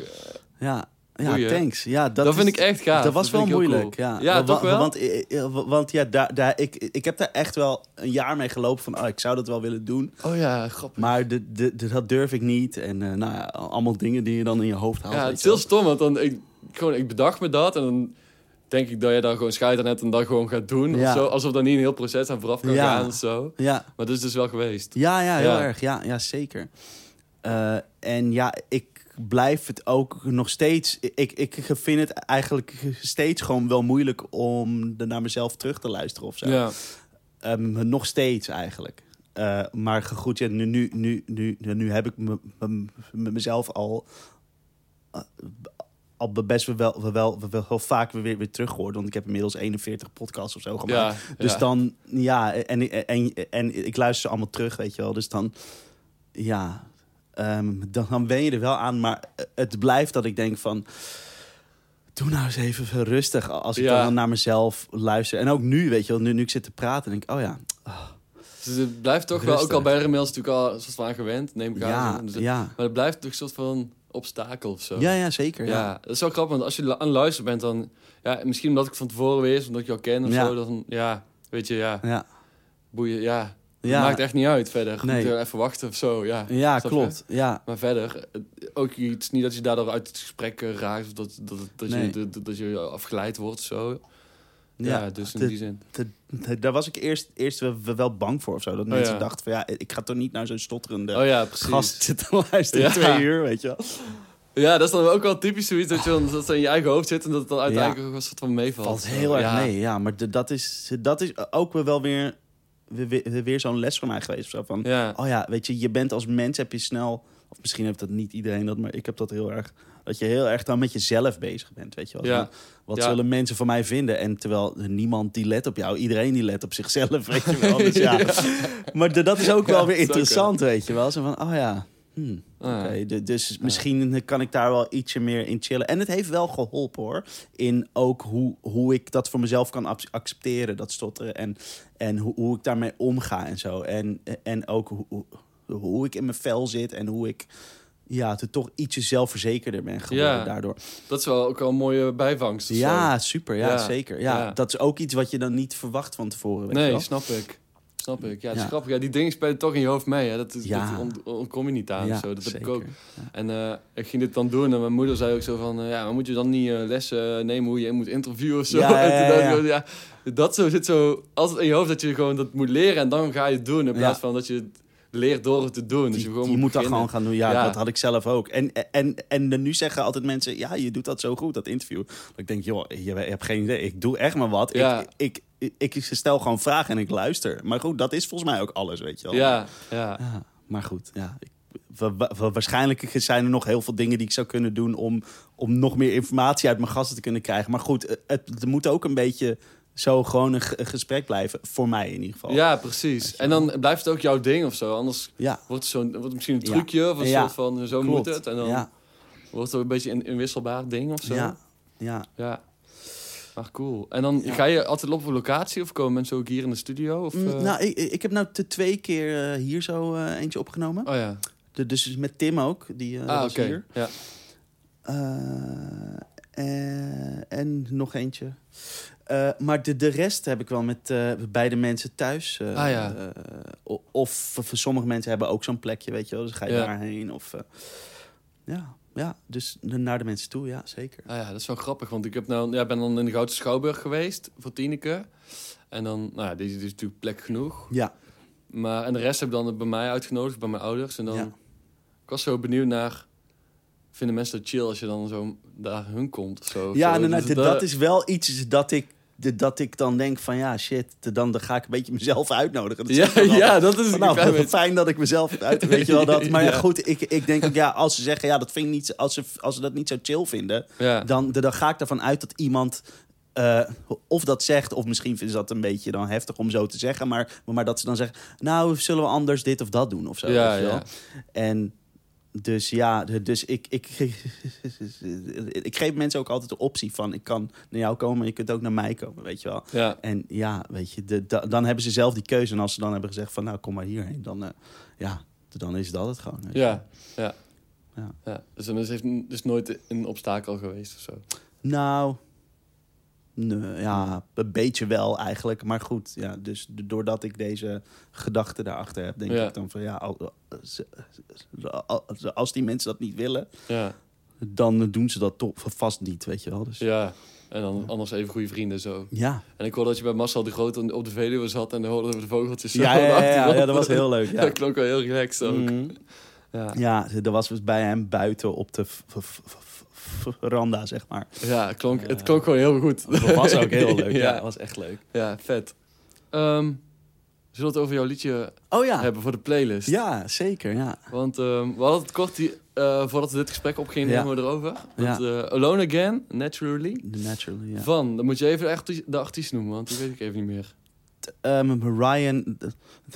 Ja. Ja, thanks. Ja, dat, dat, vind ik echt gaaf. Dat was wel moeilijk, cool. ja. Ja, toch wel? Want, eh, eh, want ja, daar, daar, ik, ik heb daar echt wel een jaar mee gelopen van... Oh, ik zou dat wel willen doen. Oh ja, grappig. Maar de, de, de- dat durf ik niet. En eh, nou ja, allemaal dingen die je dan in je hoofd haalt. ja, het is heel stom, want dan, ik, gewoon, ik bedacht me dat en dan denk ik dat je daar gewoon scheid aan hebt en dat gewoon gaat doen. Ja. Of zo, alsof er niet een heel proces aan vooraf kan Ja. gaan of zo. Ja, Maar dat is dus wel geweest. ja, ja heel erg. Ja, ja zeker. Eh, en ja, ik blijf het ook nog steeds... Ik, ik vind het eigenlijk steeds gewoon wel moeilijk... om er naar mezelf terug te luisteren of zo. Ja. Ehm, nog steeds eigenlijk. Eh, maar goed, ja, nu, nu, nu, nu, nu heb ik me- me- me- mezelf al, eh, al best wel, wel, wel, wel, wel vaak weer, weer teruggehoord. Want ik heb inmiddels 41 podcasts of zo gemaakt. Ja, Dus ja. dan, ja, en, en, en, en ik luister ze allemaal terug, weet je wel. Dus dan, ja, ehm, dan, dan wen je er wel aan. Maar het blijft dat ik denk van... Doe nou eens even rustig als ik Ja. dan naar mezelf luister. En ook nu, weet je wel, nu, nu ik zit te praten, denk ik... Oh ja, Dus het blijft toch wel, ook al bij de mails natuurlijk al soort van aan gewend, neem ik aan. ja, Dus het- ja. Maar het blijft toch een soort van obstakel of zo. Ja, ja, zeker. Ja, Ja. dat is wel grappig, want als je aan luisteren bent, dan... Ja, misschien omdat ik van tevoren wist, omdat ik jou ken of Ja. zo. Dan, ja, weet je, ja, Ja, boeien, ja. Ja. Maakt echt niet uit verder. Nee. Moet je even wachten of zo, ja. ja je? klopt. Ja. Maar verder, eh, ook iets niet dat je daardoor uit het gesprek eh, raakt... of dat, dat, dat, Nee. je, dat, dat je afgeleid wordt of zo. Ja, Ja, dus in de- die zin. de- de- daar was ik eerst, eerst wel, wel bang voor of zo. Dat Oh, mensen ja. dachten van ja, ik ga toch niet naar zo'n stotterende Oh ja, precies. gast zitten luisteren Ja. twee uur, weet je wel. Ja, dat is dan ook wel typisch zoiets dat je dan dat in je eigen hoofd zit... en dat het dan uiteindelijk ook een soort van meevalt. Valt heel erg ja. mee, ja. Maar de- dat, is, dat is ook wel weer, weer, weer- zo'n les voor mij geweest. Of zo. Van, Ja. oh ja, weet je, je bent als mens heb je snel... Of misschien heeft dat niet iedereen dat, maar ik heb dat heel erg... Dat je heel erg dan met jezelf bezig bent, weet je wel. Ja. Van, Wat Ja. zullen mensen van mij vinden? En terwijl niemand die let op jou, iedereen die let op zichzelf, [LAUGHS] weet je wel. Dus ja. [LAUGHS] Maar dat is ook wel weer interessant, weet je wel. Zo van, oh ja, hm, Ah. Oké. de- Dus misschien kan ik daar wel ietsje meer in chillen. En het heeft wel geholpen hoor. In ook hoe, hoe ik dat voor mezelf kan ac- accepteren, dat stotteren. En, en hoe, hoe ik daarmee omga en zo. En, en ook hoe, hoe, ik in mijn vel zit en hoe ik ja, te toch ietsje zelfverzekerder ben geworden Ja. daardoor. Dat is wel ook wel een mooie bijvangst. Ja, super. Ja, Ja. zeker. Ja, Ja. Dat is ook iets wat je dan niet verwacht van tevoren. Nee, snap ik. Snap ik. Ja, het is Ja. grappig. Ja, die dingen spelen toch in je hoofd mee. Hè. Dat, is, Ja. dat ont- ontkom je niet aan. Ja, zo. Dat heb ik ook. En eh, ik ging dit dan doen en mijn moeder zei ook zo van... eh, ja, maar moet je dan niet eh, lessen nemen hoe je moet interviewen of zo? [LAUGHS] Ja, dat zo zit zo altijd in je hoofd dat je gewoon dat moet leren en dan ga je het doen. In plaats van dat je het leert door het te doen. Dus je, Je, gewoon je moet dat gewoon gaan doen. Ja, Ja. dat had ik zelf ook. En, en, en nu zeggen altijd mensen... Ja, je doet dat zo goed, dat interview. Dat ik denk, joh, je, je hebt geen idee. Ik doe echt maar wat. Ja. Ik, ik, ik, ik stel gewoon vragen en ik luister. Maar goed, dat is volgens mij ook alles, weet je wel. Ja, ja. Ja, maar goed, ja. Ik, wa- wa- wa- waarschijnlijk zijn er nog heel veel dingen die ik zou kunnen doen... om, om nog meer informatie uit mijn gasten te kunnen krijgen. Maar goed, het, het moet ook een beetje zo gewoon een, ge- een gesprek blijven. Voor mij in ieder geval. Ja, precies. En dan blijft het ook jouw ding of zo. Anders Ja, wordt het, zo'n, wordt het misschien een Ja. trucje of een Ja. soort van zo klopt. moet het. En dan ja, wordt het ook een beetje een inwisselbaar ding of zo. ja, ja. Ja. Maar cool. En dan Ja. ga je altijd op een locatie of komen mensen ook hier in de studio? Of, Mm, eh? Nou, ik, ik heb nou te twee keer eh, hier zo eh, eentje opgenomen. Oh ja. De, dus met Tim ook, die ah, was oké. hier. Ja. Eh, en nog eentje. Eh, maar de, de rest heb ik wel met eh, beide mensen thuis. eh, Ah, ja. eh, of voor sommige mensen hebben ook zo'n plekje, weet je wel. Dus ga je Ja. daarheen. Of, eh, ja, ja, dus naar de mensen toe, ja, zeker. Ah ja, dat is wel grappig. Want ik heb nou, ja, ben dan in de Goudse Schouwburg geweest voor Tineke. En dan, nou ja, die is natuurlijk plek genoeg. Ja, Maar, en de rest heb ik dan bij mij uitgenodigd, bij mijn ouders. En dan, Ja. ik was zo benieuwd naar, vinden mensen het chill als je dan zo daar hun komt of zo? ja nou, nou, Dus dat is wel iets dat ik, dat ik dan denk van ja, shit, dan, dan ga ik een beetje mezelf uitnodigen. Dat Ja, [LAUGHS] ja, dat is nou, beetje- [LAUGHS] fijn dat ik mezelf uit, weet je wel dat. [LAUGHS] Maar ja, Ja. goed, ik, ik denk ook ja, als ze zeggen ja, dat vind ik niet, als ze, als ze dat niet zo chill vinden, Ja. dan, dan ga ik ervan uit dat iemand eh, of dat zegt, of misschien vinden ze dat een beetje dan heftig om zo te zeggen, maar, maar dat ze dan zeggen, nou, zullen we anders dit of dat doen of zo. Ja, ja. En dus ja, dus ik, ik, [LAUGHS] ik geef mensen ook altijd de optie van... ik kan naar jou komen, maar je kunt ook naar mij komen, weet je wel. Ja. En ja, weet je, de, da- dan hebben ze zelf die keuze. En als ze dan hebben gezegd van, nou, kom maar hierheen. Dan, eh, ja, dan is dat het gewoon. Ja, ja. Ja. ja. Dus dan is dus nooit een obstakel geweest of zo. Nou, nee, ja, een beetje wel eigenlijk. Maar goed, ja, dus doordat ik deze gedachte daarachter heb, denk Ja. ik dan van ja, als die mensen dat niet willen, Ja, dan doen ze dat toch vast niet, weet je wel. Dus ja. En dan anders even goede vrienden zo. Ja. En ik hoorde dat je bij Marcel de Groot op de Veluwe zat en dan hoorden we de vogeltjes zo. Ja, ja, ja, dat was heel leuk. [LAUGHS] Dat Ja, klonk wel heel relaxed ook. Mhm. Ja. ja dat was dus bij hem buiten op de veranda, zeg maar. Ja, het klonk, het Ja. klonk gewoon heel goed. Dat was ook heel leuk. [LAUGHS] Ja, Ja. dat was echt leuk. Ja, vet. Ehm, zullen we het over jouw liedje Oh ja, hebben voor de playlist? ja zeker. Ja. Want ehm, we hadden het kort, die, eh, voordat we dit gesprek opgingen, Ja. we erover. Ja. Want, eh, Alone Again, Naturally. Naturally, ja. Van, dan moet je even de, arti- de artiest noemen, want die weet ik even niet meer. Ehm, Ryan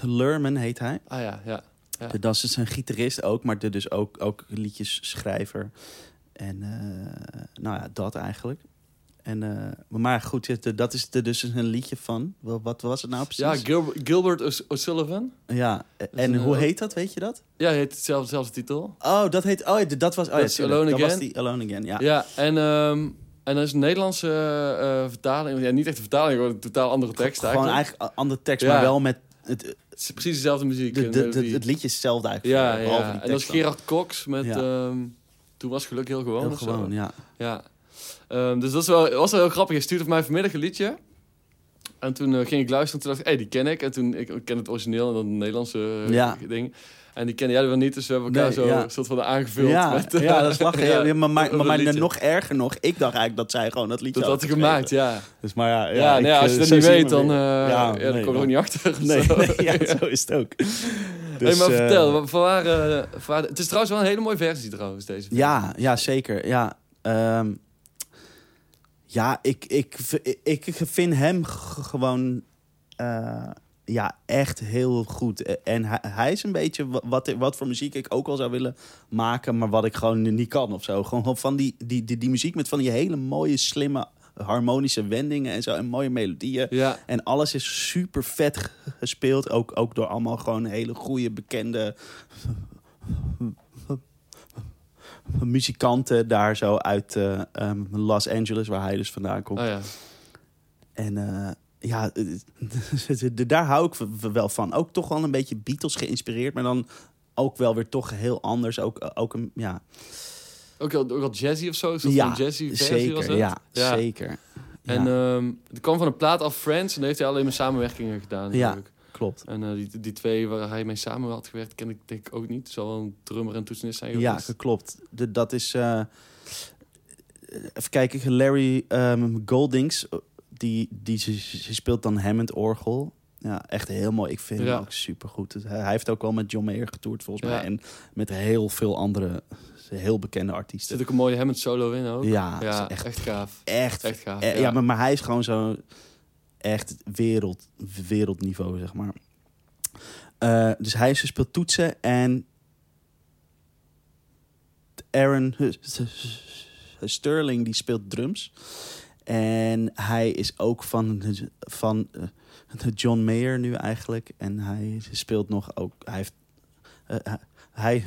Lerman heet hij. Ah ja, ja. Ja. Dat is dus een gitarist ook, maar de- dus ook, ook liedjesschrijver. En eh, nou ja, dat eigenlijk. En, eh, maar goed, het- dat is er dus een liedje van. Wat was het nou precies? Ja, Gil- Gilbert O'S- O'Sullivan. ja. En hoe eh, heet dat, weet je dat? Ja, hij heeft hetzelfde, titel. Oh, dat heet... Oh, dat was... Oh, ja, Alone dat Again. was die Alone Again, ja. Ja, en, ehm, en dat is een Nederlandse eh, vertaling. Ja, niet echt een vertaling, gewoon een totaal andere tekst Gewoon eigenlijk. eigenlijk een andere tekst, Ja. maar wel met... Het, het, Het is precies dezelfde muziek. de, het liedje is hetzelfde eigenlijk. ja, ja. en dat is. Gerard Cox met... Ja. ehm, toen was geluk heel gewoon. Heel gewoon, ja. Ja. Ehm, dus dat is wel, was wel heel grappig. Je stuurde mij vanmiddag een liedje. En toen eh, ging ik luisteren en toen dacht ik, hé, die ken ik. En toen, ik, ik ken het origineel en dan het Nederlandse eh, Ja. ding. En die kennen jij wel niet, dus we hebben elkaar Nee, zo ja. soort van aangevuld. Ja, met, eh, ja, dat is [LAUGHS] lachen. Ja, maar maar, maar, nog erger nog, ik dacht eigenlijk dat zij gewoon dat liedje Dat had had hij gemaakt, ja. Dus maar ja, Ja, ik, nee, als je eh, dat zo niet weet, maar dan, eh, ja, nee, dan kom je er ook maar- niet achter. Nee, Zo. nee, ja, [LAUGHS] zo is het ook. hey, Dus, maar eh, vertel, eh, het is trouwens wel een hele mooie versie trouwens, deze. Ja, ja, zeker. Ja, Ehm, ja ik, ik, ik, ik vind hem gewoon eh, ja, echt heel goed. En hij, hij is een beetje wa- wat, wat voor muziek ik ook wel zou willen maken, maar wat ik gewoon niet kan of zo. Gewoon van die, die, die, die muziek met van die hele mooie, slimme, harmonische wendingen en zo. En mooie melodieën. Ja, En alles is super vet gespeeld. Ook, ook door allemaal gewoon hele goede, bekende [LAUGHS] muzikanten daar zo uit eh, ehm, Los Angeles, waar hij dus vandaan komt. oh ja. En eh, ja, [LAUGHS] daar hou ik wel van. Ook toch wel een beetje Beatles geïnspireerd, maar dan ook wel weer toch heel anders. Ook, ook een, ja, Ook wel, ook wel jazzy of zo? Een soort ja van jazzy versie was zeker. het? Ja, zeker. En ja, ehm er kwam van een plaat af Friends en daar heeft hij alleen maar samenwerkingen gedaan. Ja. natuurlijk. klopt. En eh, die, die twee waar hij mee samen had gewerkt, ken ik denk ik ook niet. Het zal wel een drummer en toetsenist zijn Ja, klopt. De, dat is. eh, even kijken, Larry ehm, Goldings. Die, die ze, speelt dan Hammond orgel. Ja, echt heel mooi. Ik vind Ja. hem ook super goed. Hij heeft ook wel met John Mayer getoerd volgens Ja. mij. En met heel veel andere heel bekende artiesten. zit ook een mooie Hammond solo in ook. Ja, ja echt, echt, gaaf. echt, Echt gaaf. eh, ja, maar, maar hij is gewoon zo echt wereld, wereldniveau, zeg maar. Eh, dus hij speelt toetsen en Aaron Sterling die speelt drums. En hij is ook van, van eh, John Mayer nu eigenlijk. En hij speelt nog ook. Hij, heeft, eh, [LAUGHS] hij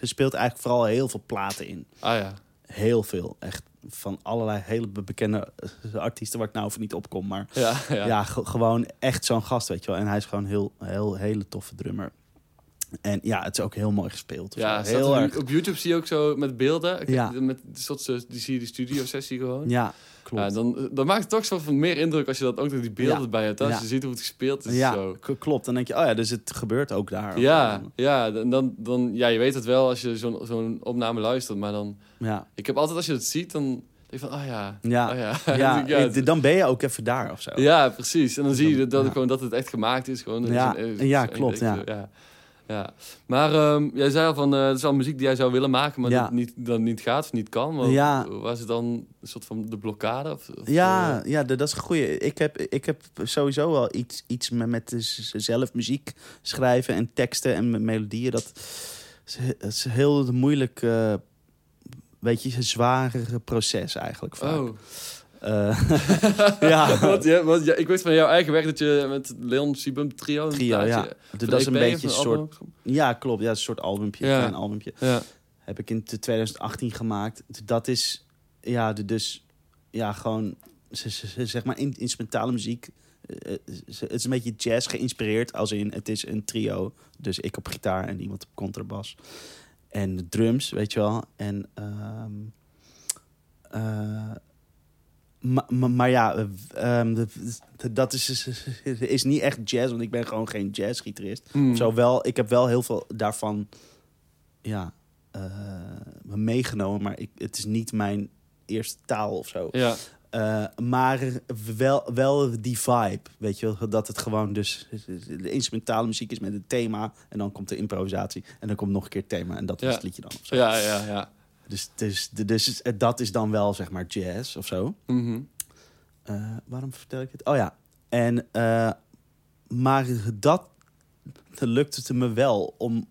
speelt eigenlijk vooral heel veel platen in. Ah ja. Heel veel. Echt van allerlei hele be- bekende eh, artiesten waar ik nou over niet opkom. Maar Ja, ja. ja, ge- gewoon echt zo'n gast, weet je wel. En hij is gewoon heel, heel hele toffe drummer. En ja, het is ook heel mooi gespeeld. Ja, zo. heel er- erg. op YouTube zie je ook zo met beelden. Ja. Met soort, eh, die zie je die studio sessie gewoon. Ja, klopt. Ja, dan, dan maakt het toch zo van meer indruk als je dat ook nog die beelden Ja. bij hebt. Als je ziet hoe het gespeeld is. ja, Zo. klopt. Dan denk je, oh ja, dus het gebeurt ook daar. Ja, ja, en dan, dan, ja, je weet het wel als je zo'n zo'n opname luistert. Maar dan, Ja, ik heb altijd als je het ziet, dan denk je van, oh ja. ja. Oh ja. ja, [LAUGHS] dan ben je ook even daar of zo. ja, precies. En dan zie je dat, gewoon dat het echt gemaakt is. Gewoon, Ja, is een- het ja, klopt, ja. Ja. Maar ehm, jij zei al van, eh het is al muziek die jij zou willen maken, maar Ja. dat niet, dan niet gaat of niet kan. Maar Ja. Was het dan een soort van de blokkade? Of, of, Ja, eh, ja, dat is een goeie. Ik heb, ik heb sowieso wel iets, iets met, met zelf muziek schrijven en teksten en met melodieën. Dat, is, heel moeilijk, eh weet je, een zware proces eigenlijk vaak. Oh. Eh, [LAUGHS] ja, [LAUGHS] want, ja, want ja, ik weet van jouw eigen werk dat je met Leon Sibum trio... Trio, ja. dat is een of beetje een album? soort... Ja, klopt. Ja, een soort albumpje, Ja. een klein albumpje. Ja. Heb ik in 2018 gemaakt. Dat is, ja, dus, ja, gewoon, zeg maar, in, instrumentale muziek. Eh, eh, Het is een beetje jazz geïnspireerd, als in, het is een trio. Dus ik op gitaar en iemand op contrabas. En drums, weet je wel. En, eh, ma- ma- maar ja, de- dat is, is niet echt jazz, want ik ben gewoon geen jazzgitarist. Hmm. Zo wel, ik heb wel heel veel daarvan ja, eh, meegenomen, maar ik, het is niet mijn eerste taal of zo. Ja. Eh, maar wel, wel die vibe, weet je wel, dat het gewoon dus de instrumentale muziek is met een thema en dan komt de improvisatie en dan komt nog een keer het thema en dat Ja. is het liedje dan. Ja, ja, ja. Dus, dus, dus dat is dan wel zeg maar jazz of zo. Mhm. Eh, waarom vertel ik het? Oh ja. En, eh, maar dat lukt het me wel om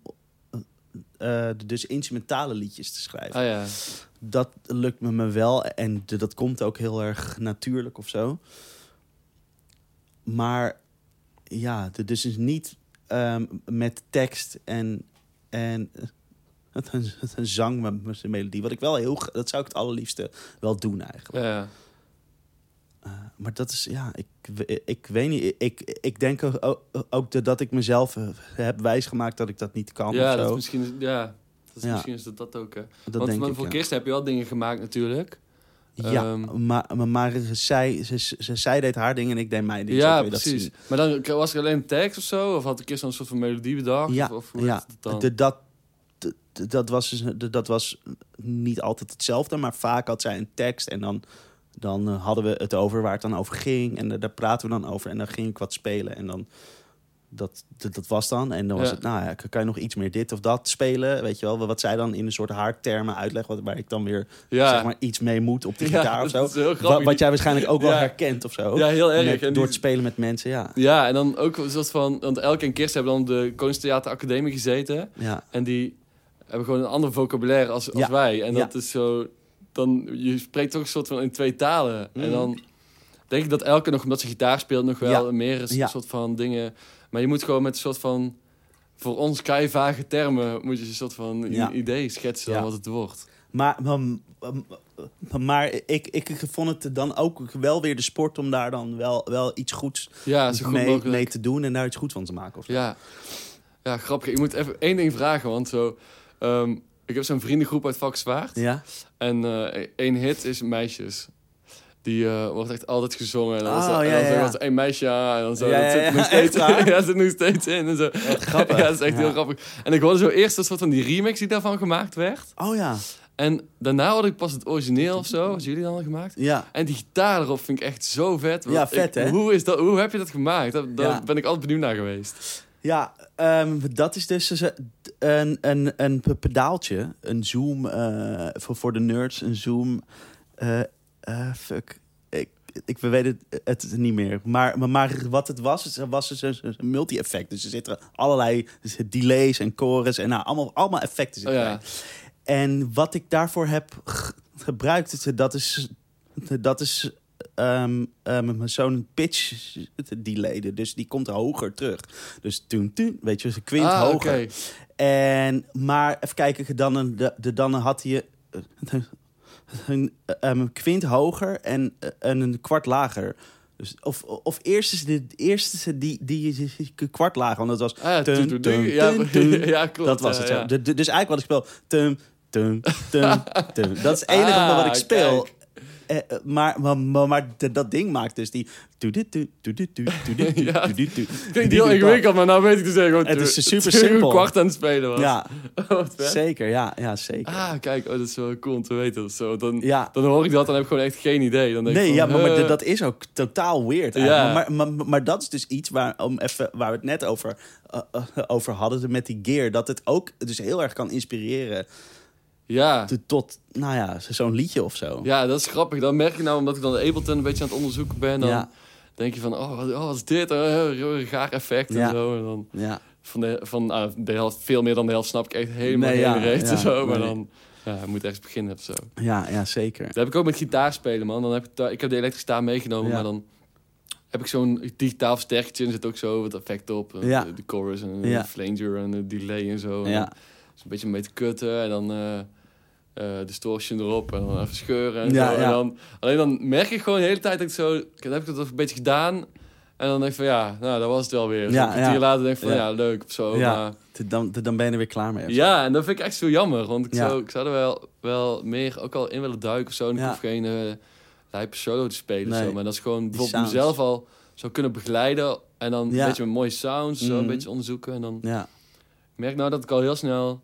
eh, dus instrumentale liedjes te schrijven. Ah ja. Dat lukt me, me wel en de- dat komt ook heel erg natuurlijk of zo. Maar ja, de- dus is niet ehm, met tekst en, en een, een zang met met melodie. Wat ik wel heel, dat zou ik het allerliefste wel doen eigenlijk. Ja. Uh, maar dat is, ja, ik, we- ik weet niet. Ik, ik denk ook, ook de- dat ik mezelf eh, heb wijsgemaakt dat ik dat niet kan. ja, dat is misschien, ja. Dat is, Ja. Misschien is dat dat ook. Hè. dat Want, denk want ik, voor ja. Kirsten heb je wel dingen gemaakt natuurlijk. Ja, Ehm, maar, maar, maar zij, ze, ze, zij deed haar ding en ik deed mijn ding. Zo ja, dat precies. Maar dan was er alleen een tekst of zo? Of had de Kirsten een soort van melodie bedacht? Ja, of, of hoe ja. het dan? De, dat, dat, was dus, dat was niet altijd hetzelfde, maar vaak had zij een tekst en dan, dan eh, hadden we het over waar het dan over ging. En eh, daar praten we dan over en dan ging ik wat spelen en dan... Dat, dat, dat was dan. En dan was Ja. het, nou ja, kan je nog iets meer dit of dat spelen? Weet je wel, wat zij dan in een soort haartermen uitlegt, wat- waar ik dan weer ja. zeg maar, iets mee moet op de gitaar of [LAUGHS] zo. Wat, jij waarschijnlijk ook wel herkent of zo. ja, heel erg. Met- en door die- te spelen met mensen, ja. Ja, en dan ook een soort van... Want Elke en Kirsten hebben dan de Koningstheater Academie gezeten. ja. En die hebben gewoon een ander vocabulaire als, als Ja. wij. En Ja. dat is zo... Dan, je spreekt toch een soort van in twee talen. En Mhm. dan denk ik dat Elke nog, omdat ze gitaar speelt, nog wel Ja. meer is Ja. een soort van dingen... Maar je moet gewoon met een soort van... Voor ons kei vage termen moet je een soort van idee schetsen wat het wordt. Maar, maar, maar ik, ik vond het dan ook wel weer de sport om daar dan wel, wel iets goeds Ja, goed mee, mee te doen en daar iets goed van te maken. Of. Ja. ja, grappig. Ik moet even één ding vragen, want zo... ehm, ik heb zo'n vriendengroep uit Vak Zwaard. Ja? En eh één hit is Meisjes. Die eh, wordt echt altijd gezongen. En dan, Oh, en ja, dan ja, zo ja. wordt één meisje aan. En dan zo, Ja, dat zit er nog steeds [LAUGHS] ja, zit nog steeds in. En zo. grappig. [LAUGHS] ja, dat is echt heel grappig. En ik hoorde zo eerst een soort van die remix die daarvan gemaakt werd. Oh ja. En daarna hoorde ik pas het origineel of zo. Wat jullie dan hadden gemaakt. Ja. En die gitaar erop vind ik echt zo vet. Ja, vet, ik- hè? Hoe, is dat, hoe heb je dat gemaakt? Daar, ben ik altijd benieuwd naar geweest. Ja, ehm, dat is dus dus een, een, een pedaaltje. Een zoom eh, voor, voor de nerds. Een zoom. eh, eh, fuck. Ik, ik weet het, het niet meer. Maar, maar, maar wat het was, was dus een, een multi-effect. Dus er zitten allerlei delays en chorus en nou, allemaal, allemaal effecten Oh, zitten ja. erin. En wat ik daarvoor heb gebruikt, dat is, dat is ehm, ehm, zo'n pitch delay. Dus die komt hoger terug. Dus toen, toen, weet je, ze kwint ah, hoger. En, maar even kijken, dan, een, de, de, dan had hij eh, een, een kwint hoger en eh, een kwart lager. Dus, of, of eerst is de eerste die, die, die kwart lager, want dat was... Ah, ja, ja, [LAUGHS] ja, klopt. dat was ja, het ja. De- de- dus eigenlijk wat ik speel... Tum, tum, tum, tum. Dat is het enige Ah, wat ik speel. kijk. Eh, eh, maar, maar, maar, dat ding maakt dus die... Ik [LAUGHS] klinkt heel ingewikkeld, maar nou weet ik dus gewoon... Het is super simpel. kwart aan het spelen was. Ja, [LAUGHS] zeker. Ja, ja, zeker. Ah, kijk, oh, dat is wel cool om te weten. Zo, dan, dan hoor ik dat, dan heb ik gewoon echt geen idee. Dan denk nee, ja, maar, eh. dat is ook totaal weird Maar, maar, maar dat is dus iets waar, om even, waar we het net over, over hadden met die gear. Dat het ook dus heel erg kan inspireren... Ja. tot, nou ja, zo'n liedje of zo. ja, dat is grappig. Dan merk ik nou, omdat ik dan de Ableton een beetje aan het onderzoeken ben... dan Ja. denk je van, oh, wat, oh, wat is dit? Oh, heel gaar effect Ja. en zo. En dan, Ja, van, de, van ah, de helft, veel meer dan de helft snap ik echt helemaal Nee, geen ja, reet ja, en zo. Maar nee. dan ja, je moet ergens beginnen of zo. Ja, ja, zeker. Dat heb ik ook met gitaar spelen, man. Dan heb ik, ik heb de elektrische gitaar meegenomen, maar dan heb ik zo'n digitaal versterkertje en zit ook zo wat effecten op. eh, Ja. De, de chorus en de flanger en de delay en zo. En Ja. is een beetje mee te kutten en dan eh eh distortion erop en dan even scheuren en Ja, zo. En dan, alleen dan merk ik gewoon de hele tijd dat ik zo... Dan heb ik dat een beetje gedaan en dan denk ik van ja, nou dat was het wel weer. Zo Ja, een ja. later denk ik van Ja. ja, leuk of zo. Ja. Maar, Dan, dan ben je er weer klaar mee. zo. ja, en dat vind ik echt zo jammer. Want ik, zou, ik zou er wel, wel meer ook al in willen duiken of zo. En ik hoef geen uh, lijpe solo te spelen. Nee. Zo, maar dat is gewoon bijvoorbeeld sounds. mezelf al zou kunnen begeleiden. En dan een beetje met mooie sounds, zo een Mhm. beetje onderzoeken. En dan merk nou dat ik al heel snel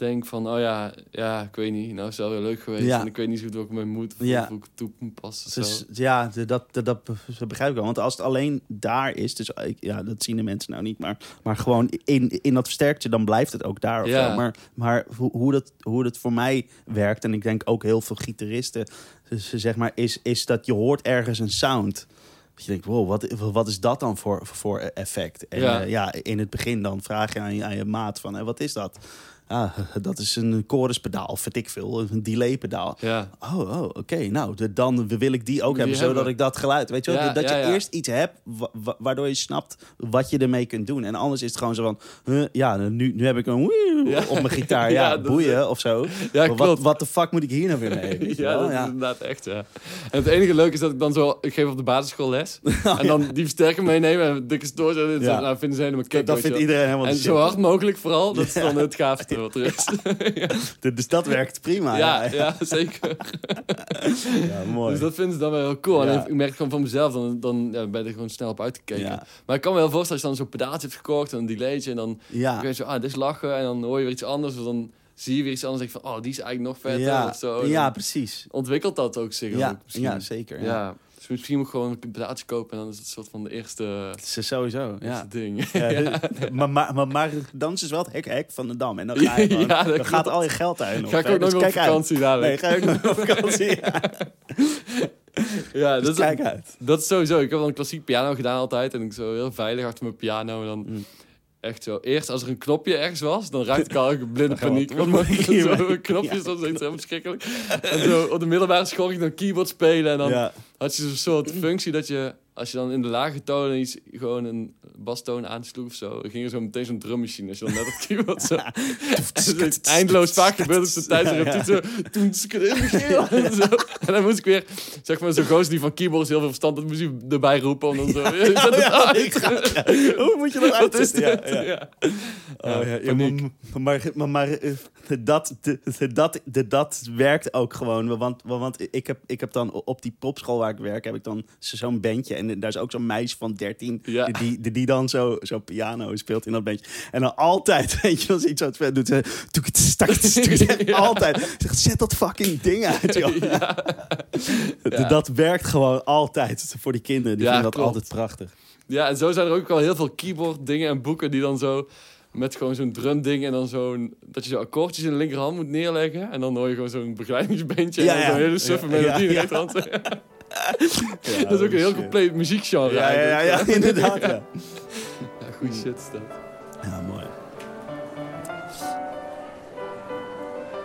denk van... Oh ja, ja, ik weet niet. Nou is wel weer leuk geweest. Ja. En ik weet niet zo goed hoe ik mijn moed of Ja. hoe ik het toe moet passen. Dus, ja, dat, dat, dat begrijp ik wel. Want als het alleen daar is, dus ik- ja, dat zien de mensen nou niet, maar, maar gewoon in, in dat versterkje, dan blijft het ook daar. Of Ja. zo. Maar, maar hoe, hoe, dat, hoe dat voor mij werkt, en ik denk ook heel veel gitaristen, dus, zeg maar, is, is dat je hoort ergens een sound. Dat je denkt, wow, wat, wat is dat dan voor, voor effect? En Ja. ja, in het begin dan vraag je aan je, aan je maat van, hé, wat is dat? Ah, [LAUGHS] dat is een choruspedaal, of weet ik veel, een delaypedaal. Ja, Oh, oh oké. Nou, dan wil ik die ook Die hebben, zodat ik dat geluid... Weet je wel? Ja, dat ja, je eerst iets hebt wa- wa- waardoor je snapt wat je ermee kunt doen. En anders is het gewoon zo van... huh, ja, nu, nu heb ik een op mijn gitaar. [LAUGHS] Ja, dat- boeien of zo. ja wat, de fuck moet ik hier nou weer mee? [LAUGHS] Ja, wel? dat is inderdaad echt, ja. En het enige leuke is dat ik dan zo... Ik geef op de basisschool les. en dan die versterker meenemen en dikke stoor. En. Nou, vinden ze helemaal kick, Dat je vindt iedereen helemaal En zo hard mogelijk vooral. Dat is dan het gaafste wat er is. [LAUGHS] [LAUGHS] Dus dat werkt prima. ja, Ja, ja, zeker. [LAUGHS] Ja, mooi. Dus dat vinden ze dan wel heel cool. Ja. En ik merk gewoon van mezelf, dan, dan ja, ben ik gewoon snel op uitgekeken. Ja. Maar ik kan me wel voorstellen, als je dan zo'n pedaaltje hebt gekocht en een delaytje. En dan ja. kun je zo, ah, dit is lachen. En dan hoor je weer iets anders. Of dan zie je weer iets anders. En denk van, oh, die is eigenlijk nog vetter. Ja. Of zo. En ja, precies. Ontwikkelt dat ook zich Ja, ook ja, zeker. Ja. Ja. Misschien moet ik gewoon een pedaaltje kopen. En dan is het soort van de eerste, Het is sowieso. eerste Ja. ding. Ja, [LAUGHS] Maar, maar, maar, maar dan is wel het hek, hek van de dam. En dan, ga je [LAUGHS] gewoon, Ja, dat dan gaat al je geld op. Ga ik ook nog Dus op uit. vakantie Nee, dadelijk. ga ik nog op vakantie. [LAUGHS] Ja. Dus dat, is, kijk uit. dat is sowieso. Ik heb wel een klassiek piano gedaan altijd. En ik zo heel veilig achter mijn piano. En dan Mm. Echt zo. Eerst als er een knopje ergens was, dan raakte [LAUGHS] ik al in blinde paniek. Want [LAUGHS] zo knopjes, dat is echt helemaal verschrikkelijk. [LAUGHS] En zo op de middelbare school ging ik dan keyboard spelen. En dan had je zo'n soort functie dat je, als je dan in de lage tonen iets, gewoon een bastoon aansloeg of zo, dan ging er zo meteen zo'n drummachine. Als je dan net op keyboard zo. [LAUGHS] [LAUGHS] Eindeloos vaak gebeurde het tijdens de repetitie. Toen [LAUGHS] en zo. En dan moest ik weer, zeg maar, zo'n gozer die van keyboards heel veel verstand had, moest hij erbij roepen om dan zo. Ja, ja, Hoe moet je dat uitzetten? dit? Ja, Ja, ja. Ja, Oh, ja, maar, maar, maar, maar, eh, dat, dat, dat werkt ook gewoon. Want, want ik, heb, ik heb dan op die popschool waar ik werk, heb ik dan zo'n bandje. En daar is ook zo'n meisje van 13 Ja. die, die, die dan zo, zo piano speelt in dat bandje. En dan altijd, [LAUGHS] weet je, als iets zo doet ze... stak [LAUGHS] Ja. [LAUGHS] Altijd. Zegt, zet dat fucking ding uit, joh. Ja. Dat werkt gewoon altijd voor die kinderen. Die Ja, vinden dat klopt. altijd prachtig. Ja, en zo zijn er ook wel heel veel keyboard dingen en boeken die dan zo met gewoon zo'n drum ding en dan zo'n dat je zo akkoordjes in de linkerhand moet neerleggen en dan hoor je gewoon zo'n begeleidingsbandje Ja, en dan ja. zo'n hele suffe Ja, melodie in de ja, rechterhand. Dat is ook een heel compleet muziekgenre Ja, ja, [LAUGHS] ja, inderdaad. Ja. Ja, goede shit is dat. ja, mooi.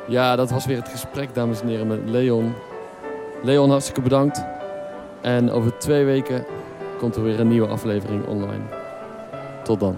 Ja, dat was weer het gesprek, dames en heren, met Leon. Leon, hartstikke bedankt. En over twee weken komt er weer een nieuwe aflevering online. Tot dan.